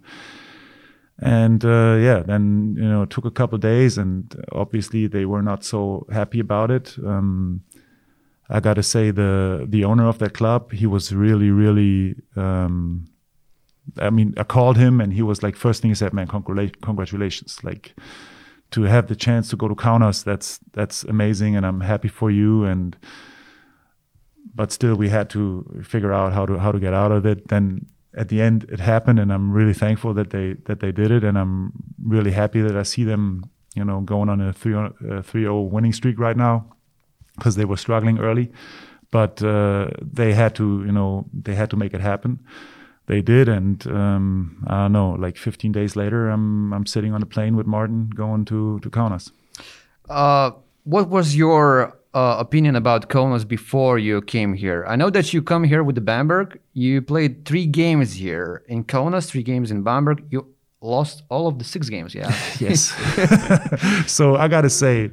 and uh, yeah, then you know, it took a couple days, and obviously they were not so happy about it. Um, I got to say, the the owner of that club, he was really, really. Um, I mean, I called him, and he was like, first thing he said, "Man, congratula- congratulations! Like, to have the chance to go to Kaunas, that's that's amazing, and I'm happy for you." And but still we had to figure out how to how to get out of it. Then at the end it happened, and I'm really thankful that they that they did it, and I'm really happy that I see them, you know, going on a 3-0 winning streak right now because they were struggling early, but uh, they had to, you know, they had to make it happen. They did, and um, I don't know. Like 15 days later, I'm I'm sitting on a plane with Martin going to to Kaunas. Uh, what was your uh, opinion about Kaunas before you came here? I know that you come here with the Bamberg. You played three games here in Kaunas, three games in Bamberg. You lost all of the six games. Yeah. yes. so I gotta say,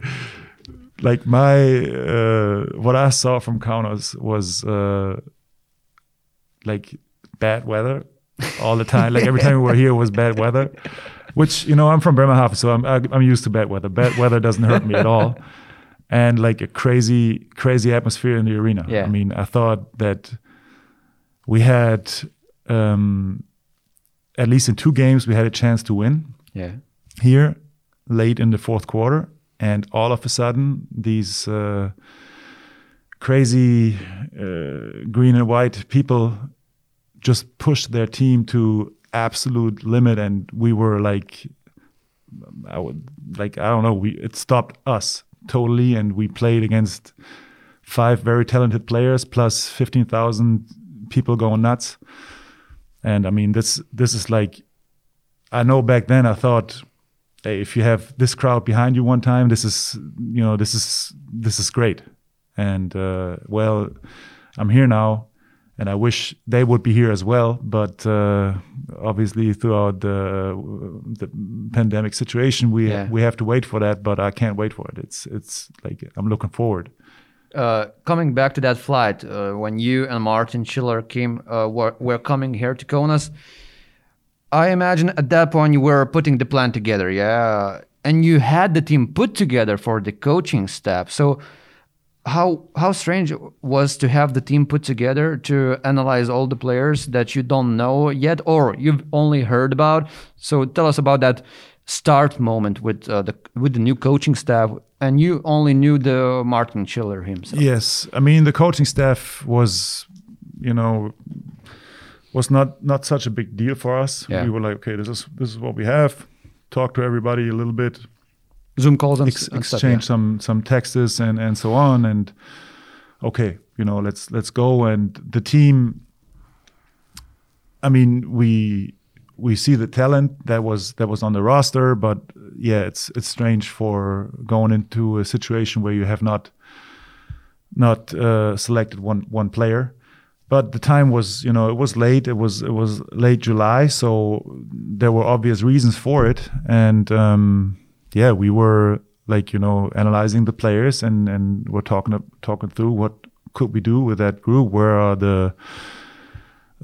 like my uh, what I saw from Kaunas was uh, like bad weather all the time. Like every time we were here was bad weather. Which you know I'm from Bremerhaven, so I'm I'm used to bad weather. Bad weather doesn't hurt me at all and like a crazy crazy atmosphere in the arena. Yeah. I mean, I thought that we had um, at least in two games we had a chance to win. Yeah. Here, late in the fourth quarter, and all of a sudden these uh, crazy uh, green and white people just pushed their team to absolute limit, and we were like, I would like I don't know, we it stopped us totally, and we played against five very talented players plus fifteen thousand people going nuts. And I mean, this this is like, I know back then I thought, hey, if you have this crowd behind you one time, this is you know this is this is great. And uh, well, I'm here now, and I wish they would be here as well. But uh, obviously, throughout the, the pandemic situation, we Yeah. we have to wait for that. But I can't wait for it. It's it's like I'm looking forward. Uh, coming back to that flight, uh, when you and Martin Schiller came, uh, were, were coming here to Kaunas, I imagine at that point you were putting the plan together, yeah, and you had the team put together for the coaching staff. So, how how strange it was to have the team put together to analyze all the players that you don't know yet or you've only heard about. So, tell us about that start moment with uh, the with the new coaching staff, and you only knew the Martin Schiller himself. Yes, I mean the coaching staff was, you know, was not not such a big deal for us. Yeah. We were like, okay, this is this is what we have. Talk to everybody a little bit, Zoom calls and, ex- and stuff, exchange some some texts and and so on, and okay, you know, let's let's go. And the team, I mean, we we see the talent that was that was on the roster, but yeah, it's it's strange for going into a situation where you have not not uh, selected one one player. But the time was, you know, it was late. It was it was late July, so there were obvious reasons for it. And um, yeah, we were like, you know, analyzing the players and and we're talking talking through what could we do with that group. Where are the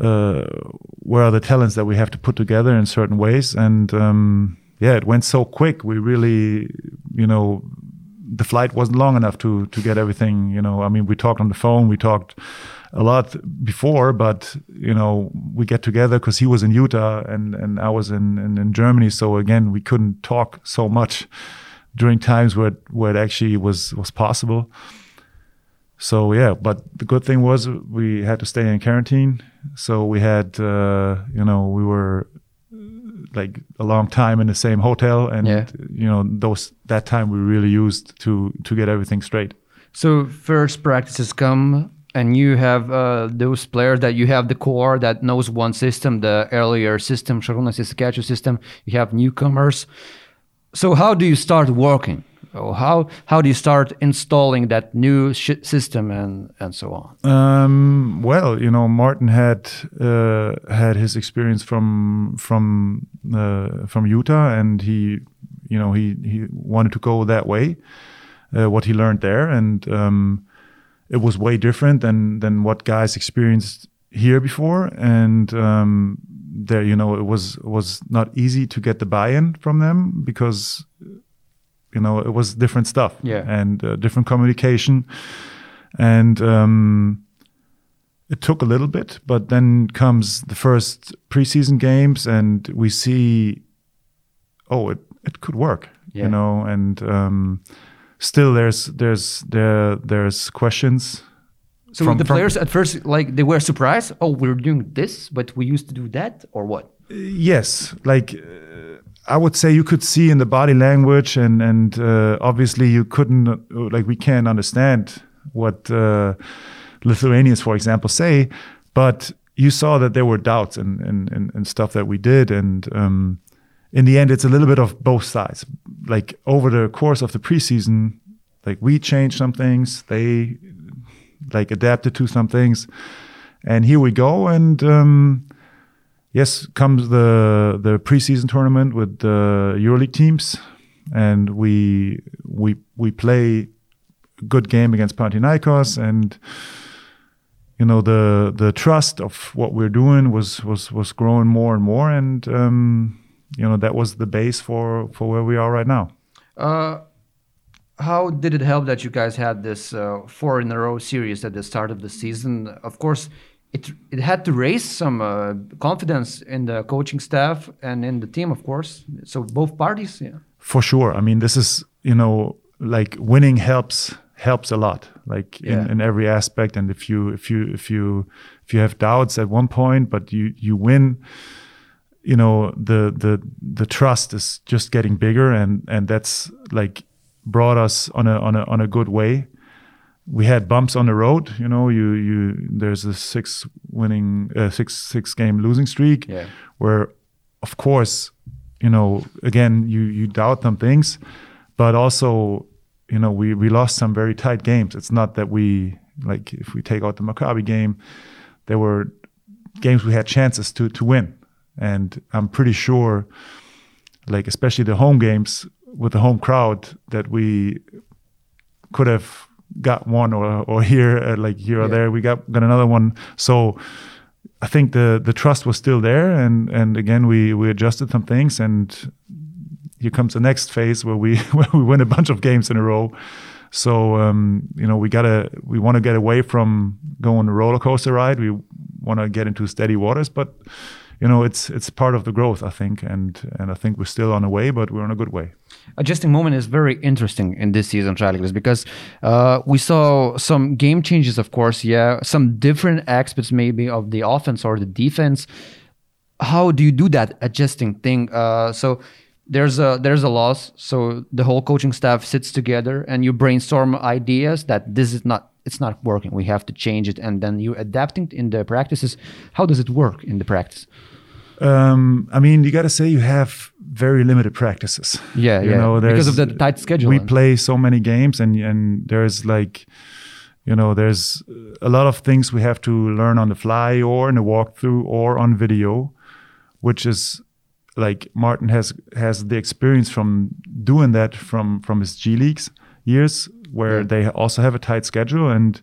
uh, where are the talents that we have to put together in certain ways? And um, yeah, it went so quick. We really, you know, the flight wasn't long enough to to get everything. You know, I mean, we talked on the phone. We talked a lot before, but you know, we get together because he was in Utah and and I was in, in in Germany. So again, we couldn't talk so much during times where it, where it actually was was possible. So yeah, but the good thing was we had to stay in quarantine. So we had, uh, you know, we were like a long time in the same hotel, and Yeah. you know, those that time we really used to to get everything straight. So first practices come, and you have uh, those players that you have the core that knows one system, the earlier system, Šarūnas Jasikevičius system. You have newcomers. So how do you start working? Or how how do you start installing that new system and and so on? Um, well, you know, Martin had uh, had his experience from from uh, from Utah, and he, you know, he he wanted to go that way. Uh, what he learned there, and um, it was way different than than what guys experienced here before. And um, there, you know, it was was not easy to get the buy-in from them because you know it was different stuff Yeah. and uh, different communication and um, it took a little bit but then comes the first preseason games and we see oh it, it could work Yeah. you know and um, still there's there's there there's questions So From- the from- players at first, like they were surprised. Oh, we're doing this, but we used to do that, or what? Yes, like uh, I would say you could see in the body language, and and uh, obviously you couldn't uh, like we can't understand what uh, Lithuanians, for example, say, but you saw that there were doubts and and and, and stuff that we did, and um, in the end, it's a little bit of both sides. Like over the course of the preseason, like we changed some things, they like adapted to some things, and here we go, and. Um, yes, comes the the preseason tournament with the EuroLeague teams, and we we we play good game against Panathinaikos, and you know the the trust of what we're doing was was was growing more and more, and um, you know that was the base for for where we are right now. Uh, how did it help that you guys had this uh, four in a row series at the start of the season? Of course, it it had to raise some uh, confidence in the coaching staff and in the team, of course. So both parties, yeah. For sure. I mean, this is you know like winning helps helps a lot, like Yeah. in, in every aspect. And if you if you if you if you have doubts at one point, but you you win, you know the the the trust is just getting bigger, and and that's like brought us on a on a on a good way. We had bumps on the road, you know. You you there's a six winning uh, six six game losing streak Yeah. where of course you know again you you doubt some things but also you know we we lost some very tight games it's not that we like if we take out the Maccabi game there were games we had chances to to win and i'm pretty sure like especially the home games with the home crowd that we could have got one or or here uh, like here or there we got got another one so I think the the trust was still there, and and again we we adjusted some things, and here comes the next phase where we where we win a bunch of games in a row. So um, you know we gotta we want to get away from going the roller coaster ride. We want to get into steady waters, but you know it's it's part of the growth, I think, and and I think we're still on a way, but we're on a good way. adjusting moment is very interesting in this season, Žalgiris, because uh, we saw some game changes, of course, yeah, some different aspects maybe of the offense or the defense. How do you do that adjusting thing? Uh, so there's a there's a loss, so the whole coaching staff sits together and you brainstorm ideas that this is not it's not working. We have to change it, and then you're adapting in the practices. How does it work in the practice? Um, I mean, you got to say you have very limited practices. Yeah, you yeah, know, because of the tight schedule. We play so many games, and and there's like, you know, there's a lot of things we have to learn on the fly, or in a walkthrough, or on video, which is like Martin has has the experience from doing that from from his G leagues years, where they also have a tight schedule and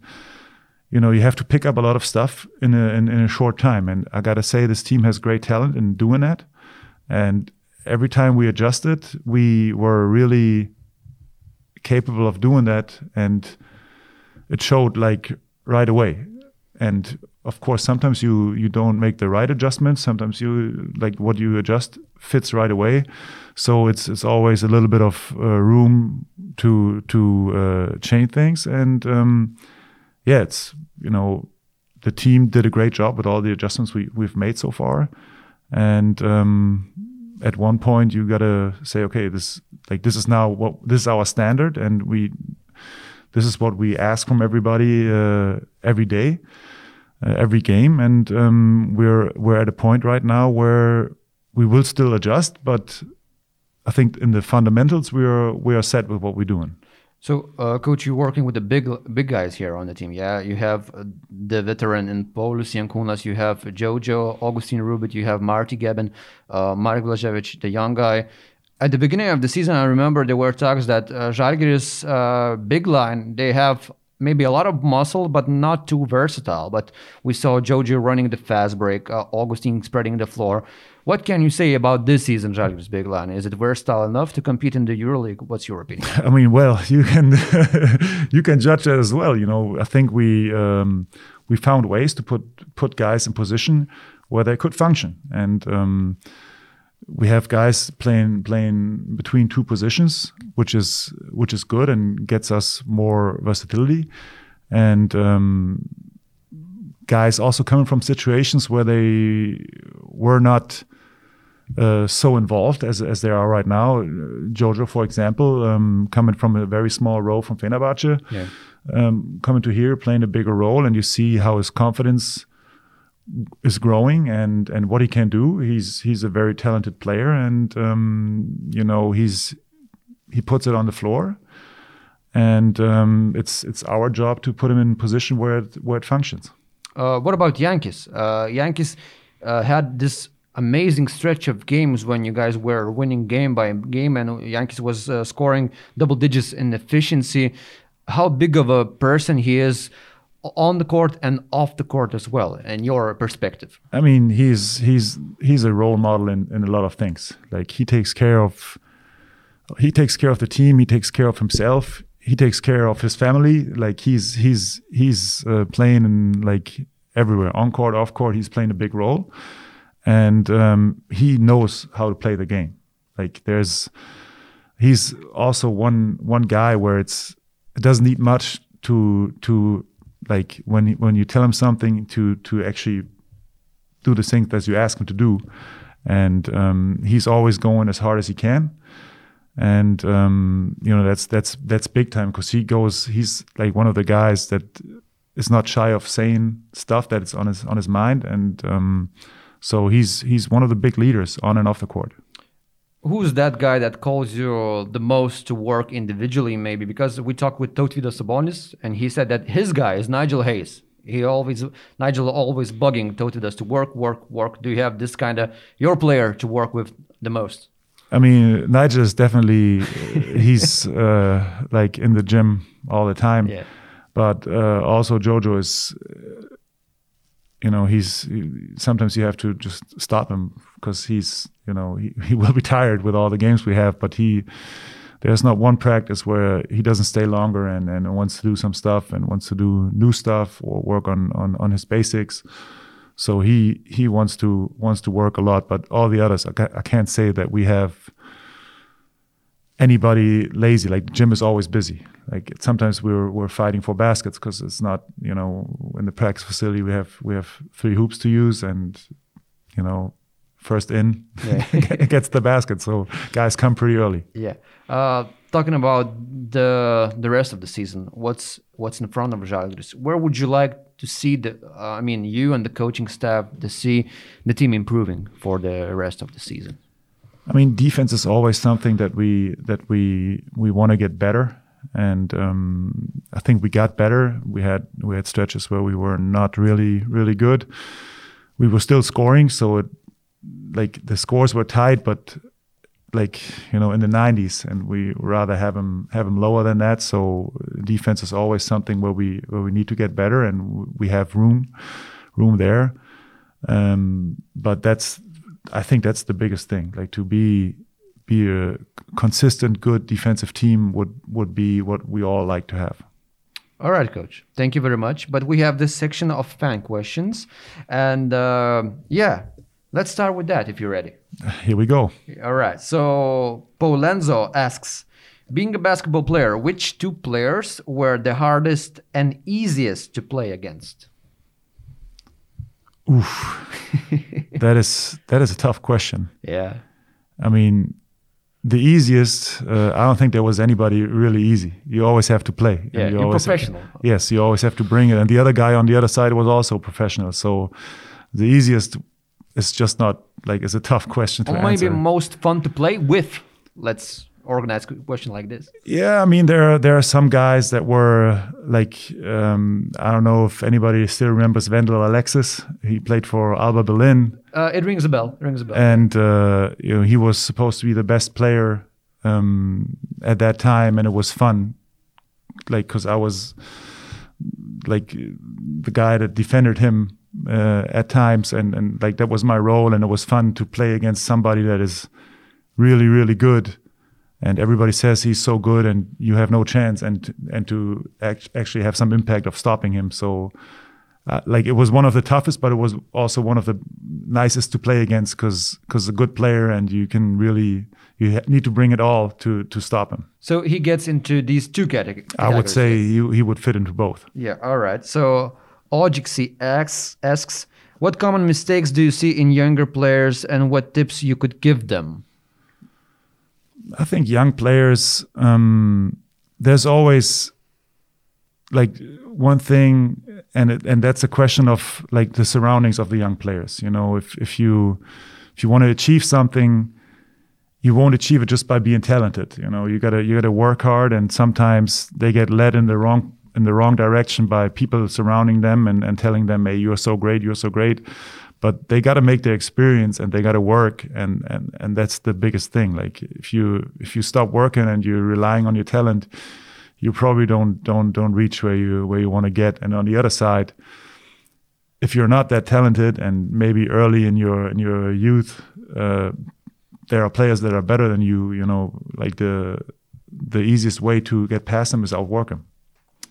you know you have to pick up a lot of stuff in a in, in a short time. And i gotta say this team has great talent in doing that. And every time we adjusted we were really capable of doing that. And it showed like right away. And of course sometimes you you don't make the right adjustments. Sometimes you like what you adjust fits right away. So it's it's always a little bit of uh, room to to uh, change things. And um, yeah it's you know the team did a great job with all the adjustments we we've made so far. And um, at one point you gotta say okay this like this is now what this is our standard and we this is what we ask from everybody uh, every day every game and um, we're we're at a point right now where we will still adjust but I think in the fundamentals we are we are set with what we're doing So, uh, coach, you're working with the big big guys here on the team. Yeah, you have uh, the veteran in Paulius Jankunas, you have Jojo, Augustine Rubit, you have Marty Geben, uh, Marek Blaževič, the young guy. At the beginning of the season, I remember there were talks that uh, uh, big line they have maybe a lot of muscle, but not too versatile. But we saw Jojo running the fast break, uh, Augustine spreading the floor. What can you say about this season, Žalgiris big line? Is it versatile enough to compete in the EuroLeague? What's your opinion? I mean, well, you can you can judge that as well. You know, I think we um, we found ways to put put guys in position where they could function, and um, we have guys playing playing between two positions, which is which is good and gets us more versatility. and um, guys also coming from situations where they were not uh, so involved as as they are right now. Jojo, for example, um, coming from a very small role from Fenerbahce, Yeah. um, coming to here, playing a bigger role, and you see how his confidence is growing and and what he can do. He's he's a very talented player, and um, you know he's he puts it on the floor, and um, it's it's our job to put him in position where it, where it functions. Uh, what about Yankees? Uh, Yankees uh, had this amazing stretch of games when you guys were winning game by game, and Yankees was uh, scoring double digits in efficiency. How big of a person he is on the court and off the court as well, and your perspective? I mean, he's he's he's a role model in, in a lot of things. Like he takes care of he takes care of the team. He takes care of himself. He takes care of his family. Like he's he's he's uh, playing in like everywhere, on court, off court. He's playing a big role, and um, he knows how to play the game. Like there's he's also one one guy where it's it doesn't need much to to like when when you tell him something to to actually do the things that you ask him to do, and um, he's always going as hard as he can, and um, you know that's that's that's big time because he goes he's like one of the guys that is not shy of saying stuff that is on his on his mind, and um, so he's he's one of the big leaders on and off the court. Who's that guy that calls you the most to work individually, maybe? Because we talked with Tautvydas Sabonis, and he said that his guy is Nigel Hayes. He always Nigel always bugging Tautvydas to work, work, work. Do you have this kind of your player to work with the most? I mean, Nigel is definitely he's uh, like in the gym all the time. Yeah. But uh, also Jojo is, uh, you know, he's he, sometimes you have to just stop him because he's, you know, he, he will be tired with all the games we have. But he, there's not one practice where he doesn't stay longer and, and wants to do some stuff and wants to do new stuff or work on on, on his basics. So he he wants to wants to work a lot, but all the others, I, ca- I can't say that we have anybody lazy. Like gym is always busy. Like sometimes we're we're fighting for baskets because it's not you know in the practice facility we have we have three hoops to use and you know first in gets the basket. So guys come pretty early. Yeah. Uh, talking about the the rest of the season, what's what's in front of Žalgiris? Where would you like to see the? Uh, I mean, you and the coaching staff to see the team improving for the rest of the season. I mean, defense is always something that we that we we want to get better, and um, I think we got better. We had we had stretches where we were not really really good. We were still scoring, so it like the scores were tight, but like you know in the 90s, and we rather have them have them lower than that. So defense is always something where we where we need to get better, and we have room room there. Um, but that's I think that's the biggest thing. Like to be be a consistent, good defensive team would would be what we all like to have. All right, coach. Thank you very much. But we have this section of fan questions, and uh, yeah, let's start with that if you're ready. Here we go. All right. So Polenzo asks, being a basketball player, which two players were the hardest and easiest to play against? Oof. That is that is a tough question. Yeah. I mean, the easiest. Uh, I don't think there was anybody really easy. You always have to play. Yeah, you you're always- professional. Yes, you always have to bring it. And the other guy on the other side was also professional. So the easiest is just not like it's a tough question to Or maybe answer. most fun to play with. Let's organize a question like this. Yeah, I mean there are, there are some guys that were like um, I don't know if anybody still remembers Wendell Alexis. He played for Alba Berlin, Uh, it rings a bell. It rings a bell. and uh, you know he was supposed to be the best player um, at that time, and it was fun, like because I was like the guy that defended him uh, at times, and and like that was my role, and it was fun to play against somebody that is really really good and everybody says he's so good and you have no chance and and to act, actually have some impact of stopping him so uh, like it was one of the toughest but it was also one of the nicest to play against because because a good player and you can really you ha- need to bring it all to to stop him. So he gets into these two categories. I would say he, he would fit into both. Yeah, all right. So Ojixi asks, asks, what common mistakes do you see in younger players and what tips you could give them? I think young players, um, there's always like one thing, and it, and that's a question of like the surroundings of the young players. You know, if if you if you want to achieve something, you won't achieve it just by being talented. You know, you gotta you gotta work hard, and sometimes they get led in the wrong in the wrong direction by people surrounding them and, and telling them, "Hey, you're so great, you're so great." But they got to make their experience, and they got to work, and and and that's the biggest thing. Like if you if you stop working and you're relying on your talent, you probably don't don't don't reach where you where you want to get. And on the other side, if you're not that talented, and maybe early in your in your youth, uh, there are players that are better than you. You know, like the the easiest way to get past them is outwork them.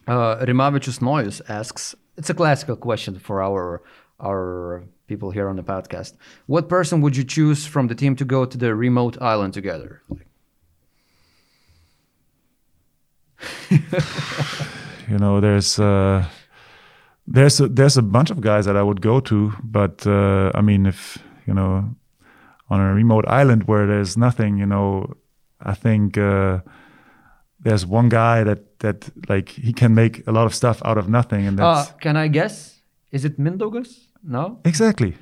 Uh, Rimavichus Noyus asks, it's a classical question for our our people here on the podcast. What person would you choose from the team to go to the remote island together? you know, there's uh, there's a, there's a bunch of guys that I would go to, but uh, I mean, if you know, on a remote island where there's nothing, you know, I think uh, there's one guy that that like he can make a lot of stuff out of nothing, and Uh, can I guess? Is it Mindaugas? No? exactly.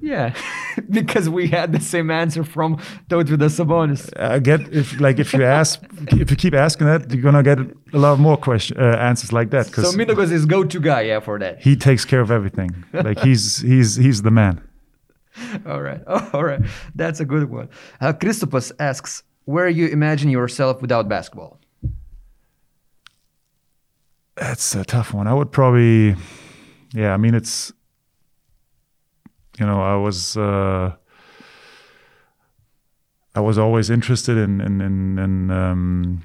Yeah, because we had the same answer from Tautvydas Sabonis. I get if like if you ask if you keep asking that, you're gonna get a lot more question uh, answers like that So Mindaugas is go-to guy, yeah, for that. he takes care of everything. Like he's he's he's the man. All right, oh, all right, that's a good one. Uh, Christopus asks, where you imagine yourself without basketball? That's a tough one. I would probably, yeah. I mean, it's, you know, I was, uh, I was always interested in in in, in um,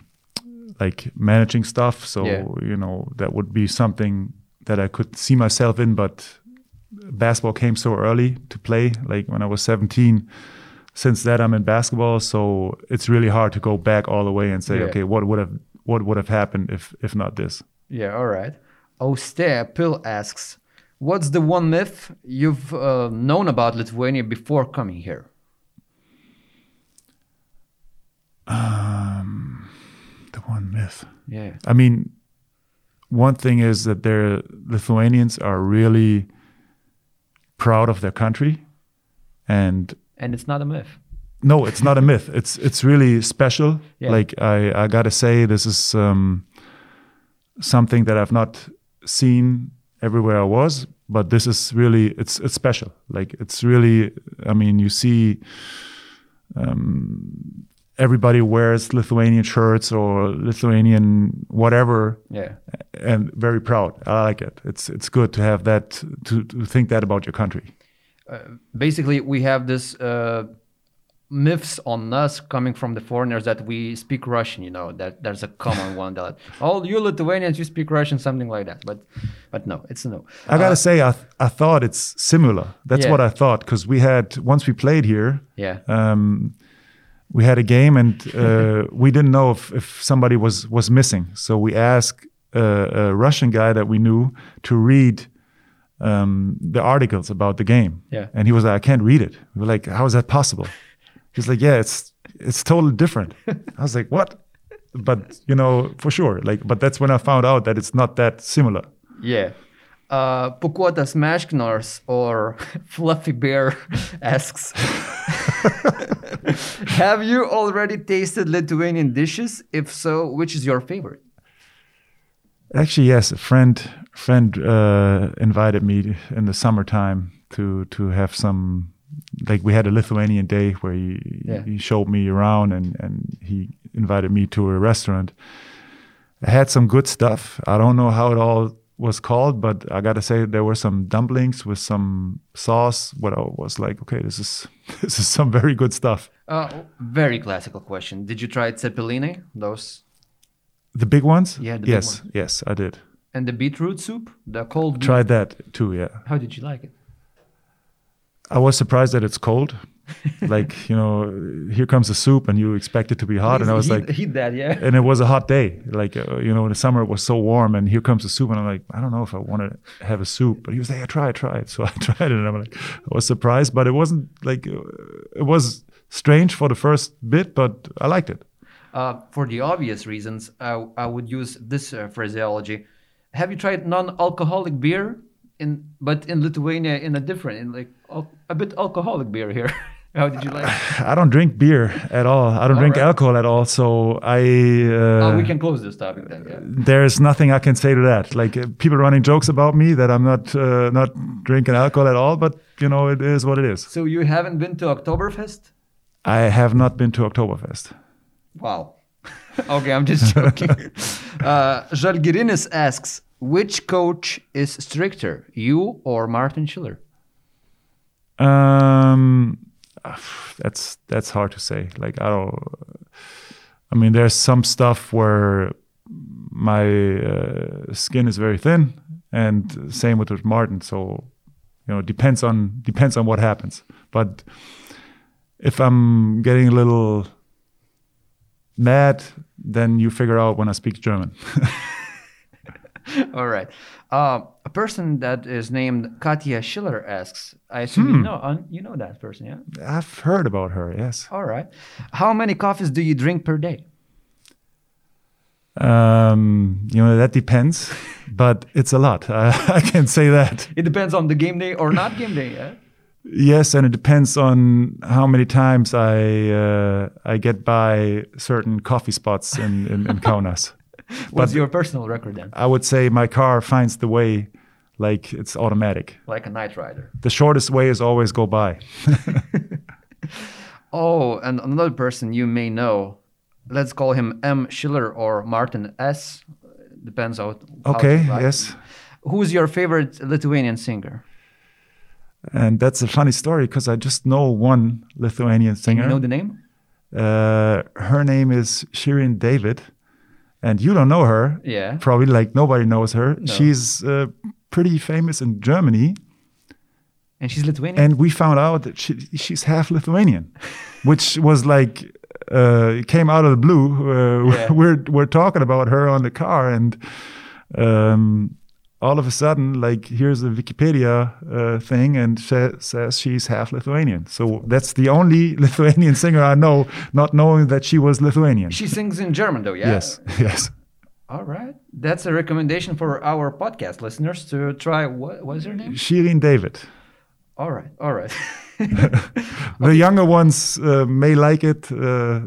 like managing stuff. So Yeah. you know, that would be something that I could see myself in. But basketball came so early to play, like when I was 17. Since that, I'm in basketball, so it's really hard to go back all the way and say, Yeah. okay, what would have what would have happened if if not this. Yeah, all right. Austere Pill asks, what's the one myth you've uh, known about Lithuania before coming here? Um, The one myth. Yeah. I mean, one thing is that their Lithuanians are really proud of their country, and And it's not a myth. no, it's not a myth. It's it's really special. Yeah. Like I I gotta say, this is um, something that I've not seen everywhere I was, but this is really it's it's special. Like it's really. I mean, you see. Um, everybody wears Lithuanian shirts or Lithuanian whatever Yeah. and very proud. I like it. It's it's good to have that to, to think that about your country. Basically, we have this uh, myths on us coming from the foreigners that we speak Russian. You know that there's a common one that all you Lithuanians you speak Russian, something like that. But but no, it's no. I gotta say, I th- I thought it's similar. That's Yeah. what I thought because we had once we played here. Yeah. Um, we had a game and uh, we didn't know if, if somebody was was missing, so we asked uh, a Russian guy that we knew to read um, the articles about the game. Yeah. and he was like, "I can't read it." We were like, "How is that possible?" He's like, "Yeah, it's it's totally different." I was like, "What?" But you know, for sure, like, but that's when I found out that it's not that similar. Yeah. Uh, Pukuotas Meškinors or Fluffy Bear asks Have you already tasted Lithuanian dishes? If so, which is your favorite? Actually, yes. A friend friend uh, invited me in the summertime to to have some. Like we had a Lithuanian day where he Yeah. he showed me around and and he invited me to a restaurant. I had some good stuff. I don't know how it all was called, but I gotta say there were some dumplings with some sauce. What I was like, okay, this is this is some very good stuff. Uh, very classical question. Did you try ceppeline? Those The big ones? Yeah, the big yes, yes, I did. and the beetroot soup, the cold. beet- Tried that too. Yeah. How did you like it? I was surprised that it's cold, like you know, here comes the soup, and you expect it to be hot, and I was heat, like, heat that, yeah. and it was a hot day. Like uh, you know, in the summer it was so warm, and here comes the soup, and I'm like, I don't know if I want to have a soup, but he was like, yeah, try it, try it. So I tried it, and I'm like, I was surprised, but it wasn't like uh, it was strange for the first bit, but I liked it. Uh, for the obvious reasons, I, I would use this uh, phraseology. Have you tried non-alcoholic beer in, but in Lithuania in a different, in like al- a bit alcoholic beer here? How did you like? it? I don't drink beer at all. I don't drink right. alcohol at all. So I. Uh, oh, we can close this topic then. Yeah. there's nothing I can say to that. Like uh, people running jokes about me that I'm not uh, not drinking alcohol at all, but you know it is what it is. So you haven't been to Oktoberfest? I have not been to Oktoberfest. Wow. okay, I'm just joking. uh, Žalgirinis asks, which coach is stricter, you or Martin Schiller? Um, that's that's hard to say. Like I don't. I mean, there's some stuff where my uh, skin is very thin, and same with, with Martin. So you know, depends on depends on what happens. But if I'm getting a little mad, then you figure out when I speak German. All right. Uh, a person that is named Katya Schiller asks, I assume you know uh, you know that person, yeah? I've heard about her. Yes. All right. How many coffees do you drink per day? Um, you know that depends, but it's a lot. I, I can say that. It depends on the game day or not game day, yeah? Yes, and it depends on how many times I uh, I get by certain coffee spots in in, in Kaunas. What's your personal record then? I would say my car finds the way, like it's automatic. Like a night rider. The shortest way is always go by. Oh, and another person you may know. Let's call him M. Schiller or Martin S. Depends on how Okay, yes. Who's your favorite Lithuanian singer? And that's a funny story because I just know one Lithuanian Do singer. you know the name? uh, her name is Shirin David, and you don't know her. Yeah. Probably like nobody knows her. She's uh, pretty famous in Germany. And she's Lithuanian? and we found out that she, she's half Lithuanian, which was like uh, it came out of the blue. Uh, Yeah. We're we're talking about her on the car, and um, all of a sudden, like here's a Wikipedia uh, thing, and sa- says she's half Lithuanian. So that's the only Lithuanian singer I know, not knowing that she was Lithuanian. she sings in German though, yeah? Yes, yes. All right. That's a recommendation for our podcast listeners to try. What was her name? Shirin David. All right. All right. The younger ones uh, may like it. Uh,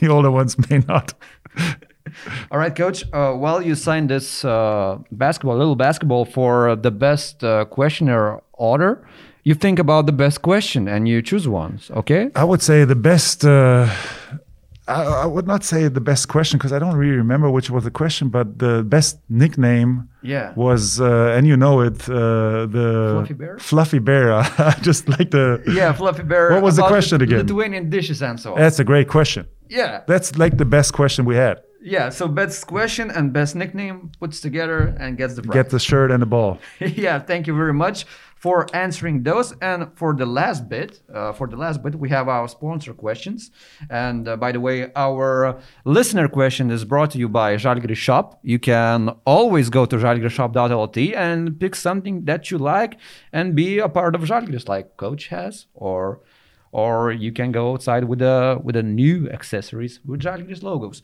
the older ones may not. All right, coach. Uh, while you signed this uh, basketball, little basketball for the best uh, questionnaire order, you think about the best question and you choose ones. Okay. I would say the best. Uh, I, I would not say the best question because I don't really remember which was the question, but the best nickname Yeah. was, uh, and you know it, uh, the Fluffy Bear? Fluffy bear. I just like the. Yeah, Fluffy Bear. What was the question again? Lithuanian dishes and so on. That's a great question. yeah. That's like the best question we had. Yeah. So best question and best nickname puts together and gets the prize. Get the shirt and the ball. yeah, thank you very much for answering those. And for the last bit, uh, for the last bit, we have our sponsor questions. And uh, by the way, our listener question is brought to you by Žalgiris Shop. You can always go to žalgirisshop.lt and pick something that you like and be a part of Žalgiris, like Coach has, or or you can go outside with a with a new accessories with Žalgiris logos.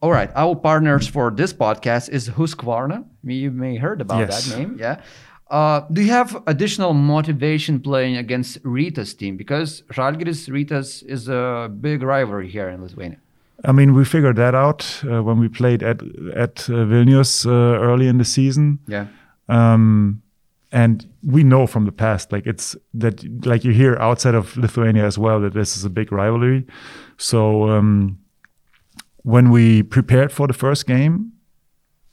All right, our partners for this podcast is Husqvarna. You may heard about Yes. that name, yeah. Uh, do you have additional motivation playing against Rytas team? Because Žalgiris Rytas is a big rivalry here in Lithuania. I mean, we figured that out uh, when we played at at uh, Vilnius uh, early in the season. Yeah. um, and we know from the past like it's that like you hear outside of lithuania as well that this is a big rivalry so um, when we prepared for the first game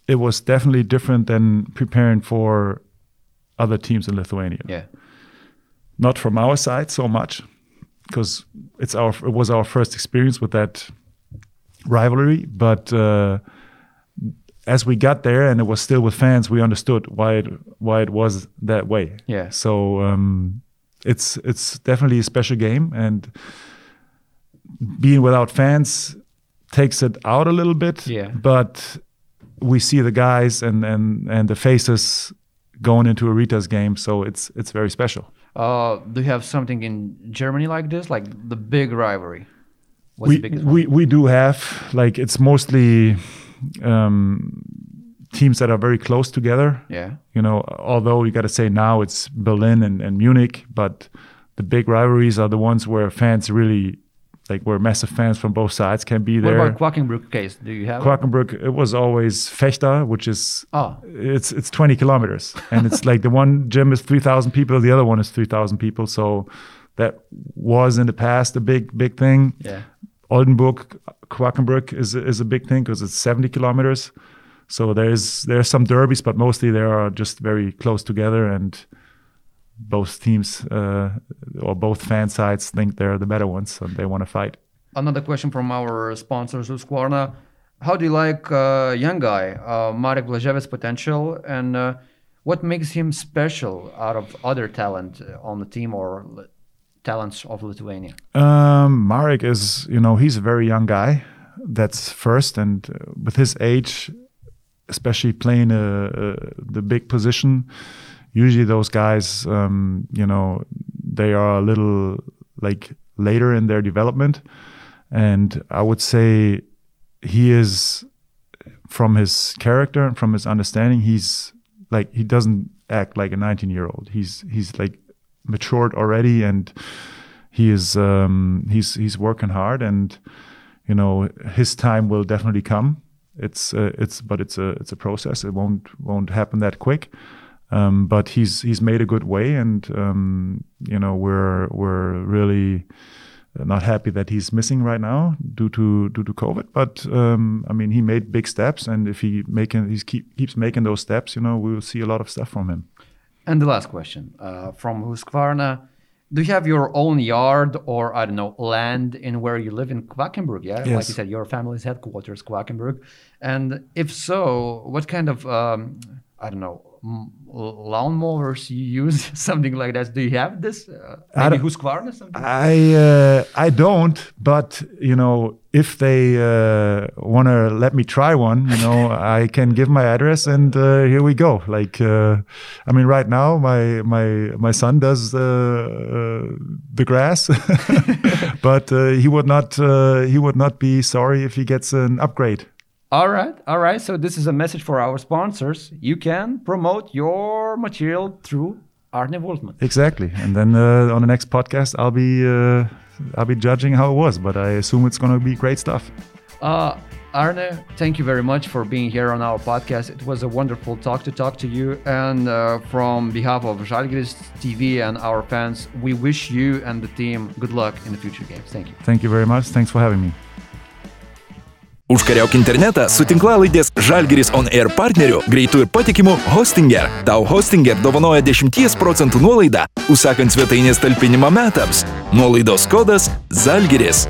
it was definitely different than preparing for other teams in lithuania Yeah. not from our side so much because it's our it was our first experience with that rivalry but uh, as we got there and it was still with fans we understood why it why it was that way Yeah. so um, it's it's definitely a special game, and being without fans takes it out a little bit. Yeah. But we see the guys and and and the faces going into a Rytas game, so it's it's very special. Uh, do you have something in Germany like this, like the big rivalry? What's we, we we do have like it's mostly um, teams that are very close together. Yeah. You know, although you got to say now it's Berlin and, and Munich, but the big rivalries are the ones where fans really like where massive fans from both sides can be there. What about Quakenbrück case? Do you have? Quakenbrück, it was always Vechta, which is Oh. it's it's 20 kilometers, and it's like the one gym is 3,000 people, the other one is 3,000 people. So that was in the past a big big thing. yeah. Oldenburg, Quakenbrück is is a big thing because it's 70 kilometers. So there's there's some derbies, but mostly they are just very close together, and both teams uh, or both fan sides think they're the better ones, and they want to fight. Another question from our sponsor, Husqvarna. How do you like uh, young guy, uh, Marek Blaževič's potential, and uh, what makes him special out of other talent uh, on the team or talents of Lithuania? Um, Marek is, you know, he's a very young guy. That's first, and uh, with his age, especially playing a, a, the big position, usually those guys, um, you know, they are a little like later in their development, and I would say he is, from his character and from his understanding, he's like he doesn't act like a 19 year old. He's he's like matured already and he is um, he's he's working hard and you know his time will definitely come it's uh, it's but it's a it's a process it won't won't happen that quick um, but he's he's made a good way and um, you know we're we're really not happy that he's missing right now due to due to COVID. But um, I mean, he made big steps, and if he making he keep, keeps making those steps, you know, we will see a lot of stuff from him. And the last question uh, from Husqvarna. Do you have your own yard or, I don't know, land in where you live in Quakenbrück? Yeah, like you said, your family's headquarters, Quakenbrück. And if so, what kind of, um, I don't know, lawnmowers you use, something like that? Do you have this? Uh, I maybe don't- Husqvarna? Something? I uh, I don't, but you know, if they uh, want to let me try one, you know, I can give my address, and uh, here we go. Like, uh, I mean, right now, my my my son does uh, uh, the grass, but uh, he would not uh, he would not be sorry if he gets an upgrade. All right, all right. So this is a message for our sponsors. You can promote your material through Arne Woltmann. Exactly, and then uh, on the next podcast, I'll be uh, I'll be judging how it was, but I assume it's going to be great stuff. Uh, Arne, thank you very much for being here on our podcast. It was a wonderful talk to talk to you. And uh, from behalf of Žalgiris TV and our fans, we wish you and the team good luck in the future games. Thank you. Thank you very much. Thanks for having me. Užkariauk internetą su tinklalaidės Žalgiris On Air partneriu greitų ir patikimų Hostinger. Tau Hostinger dovanoja 10 procentų nuolaidą, užsakant svetainės talpinimą metams. Nuolaidos kodas Žalgiris.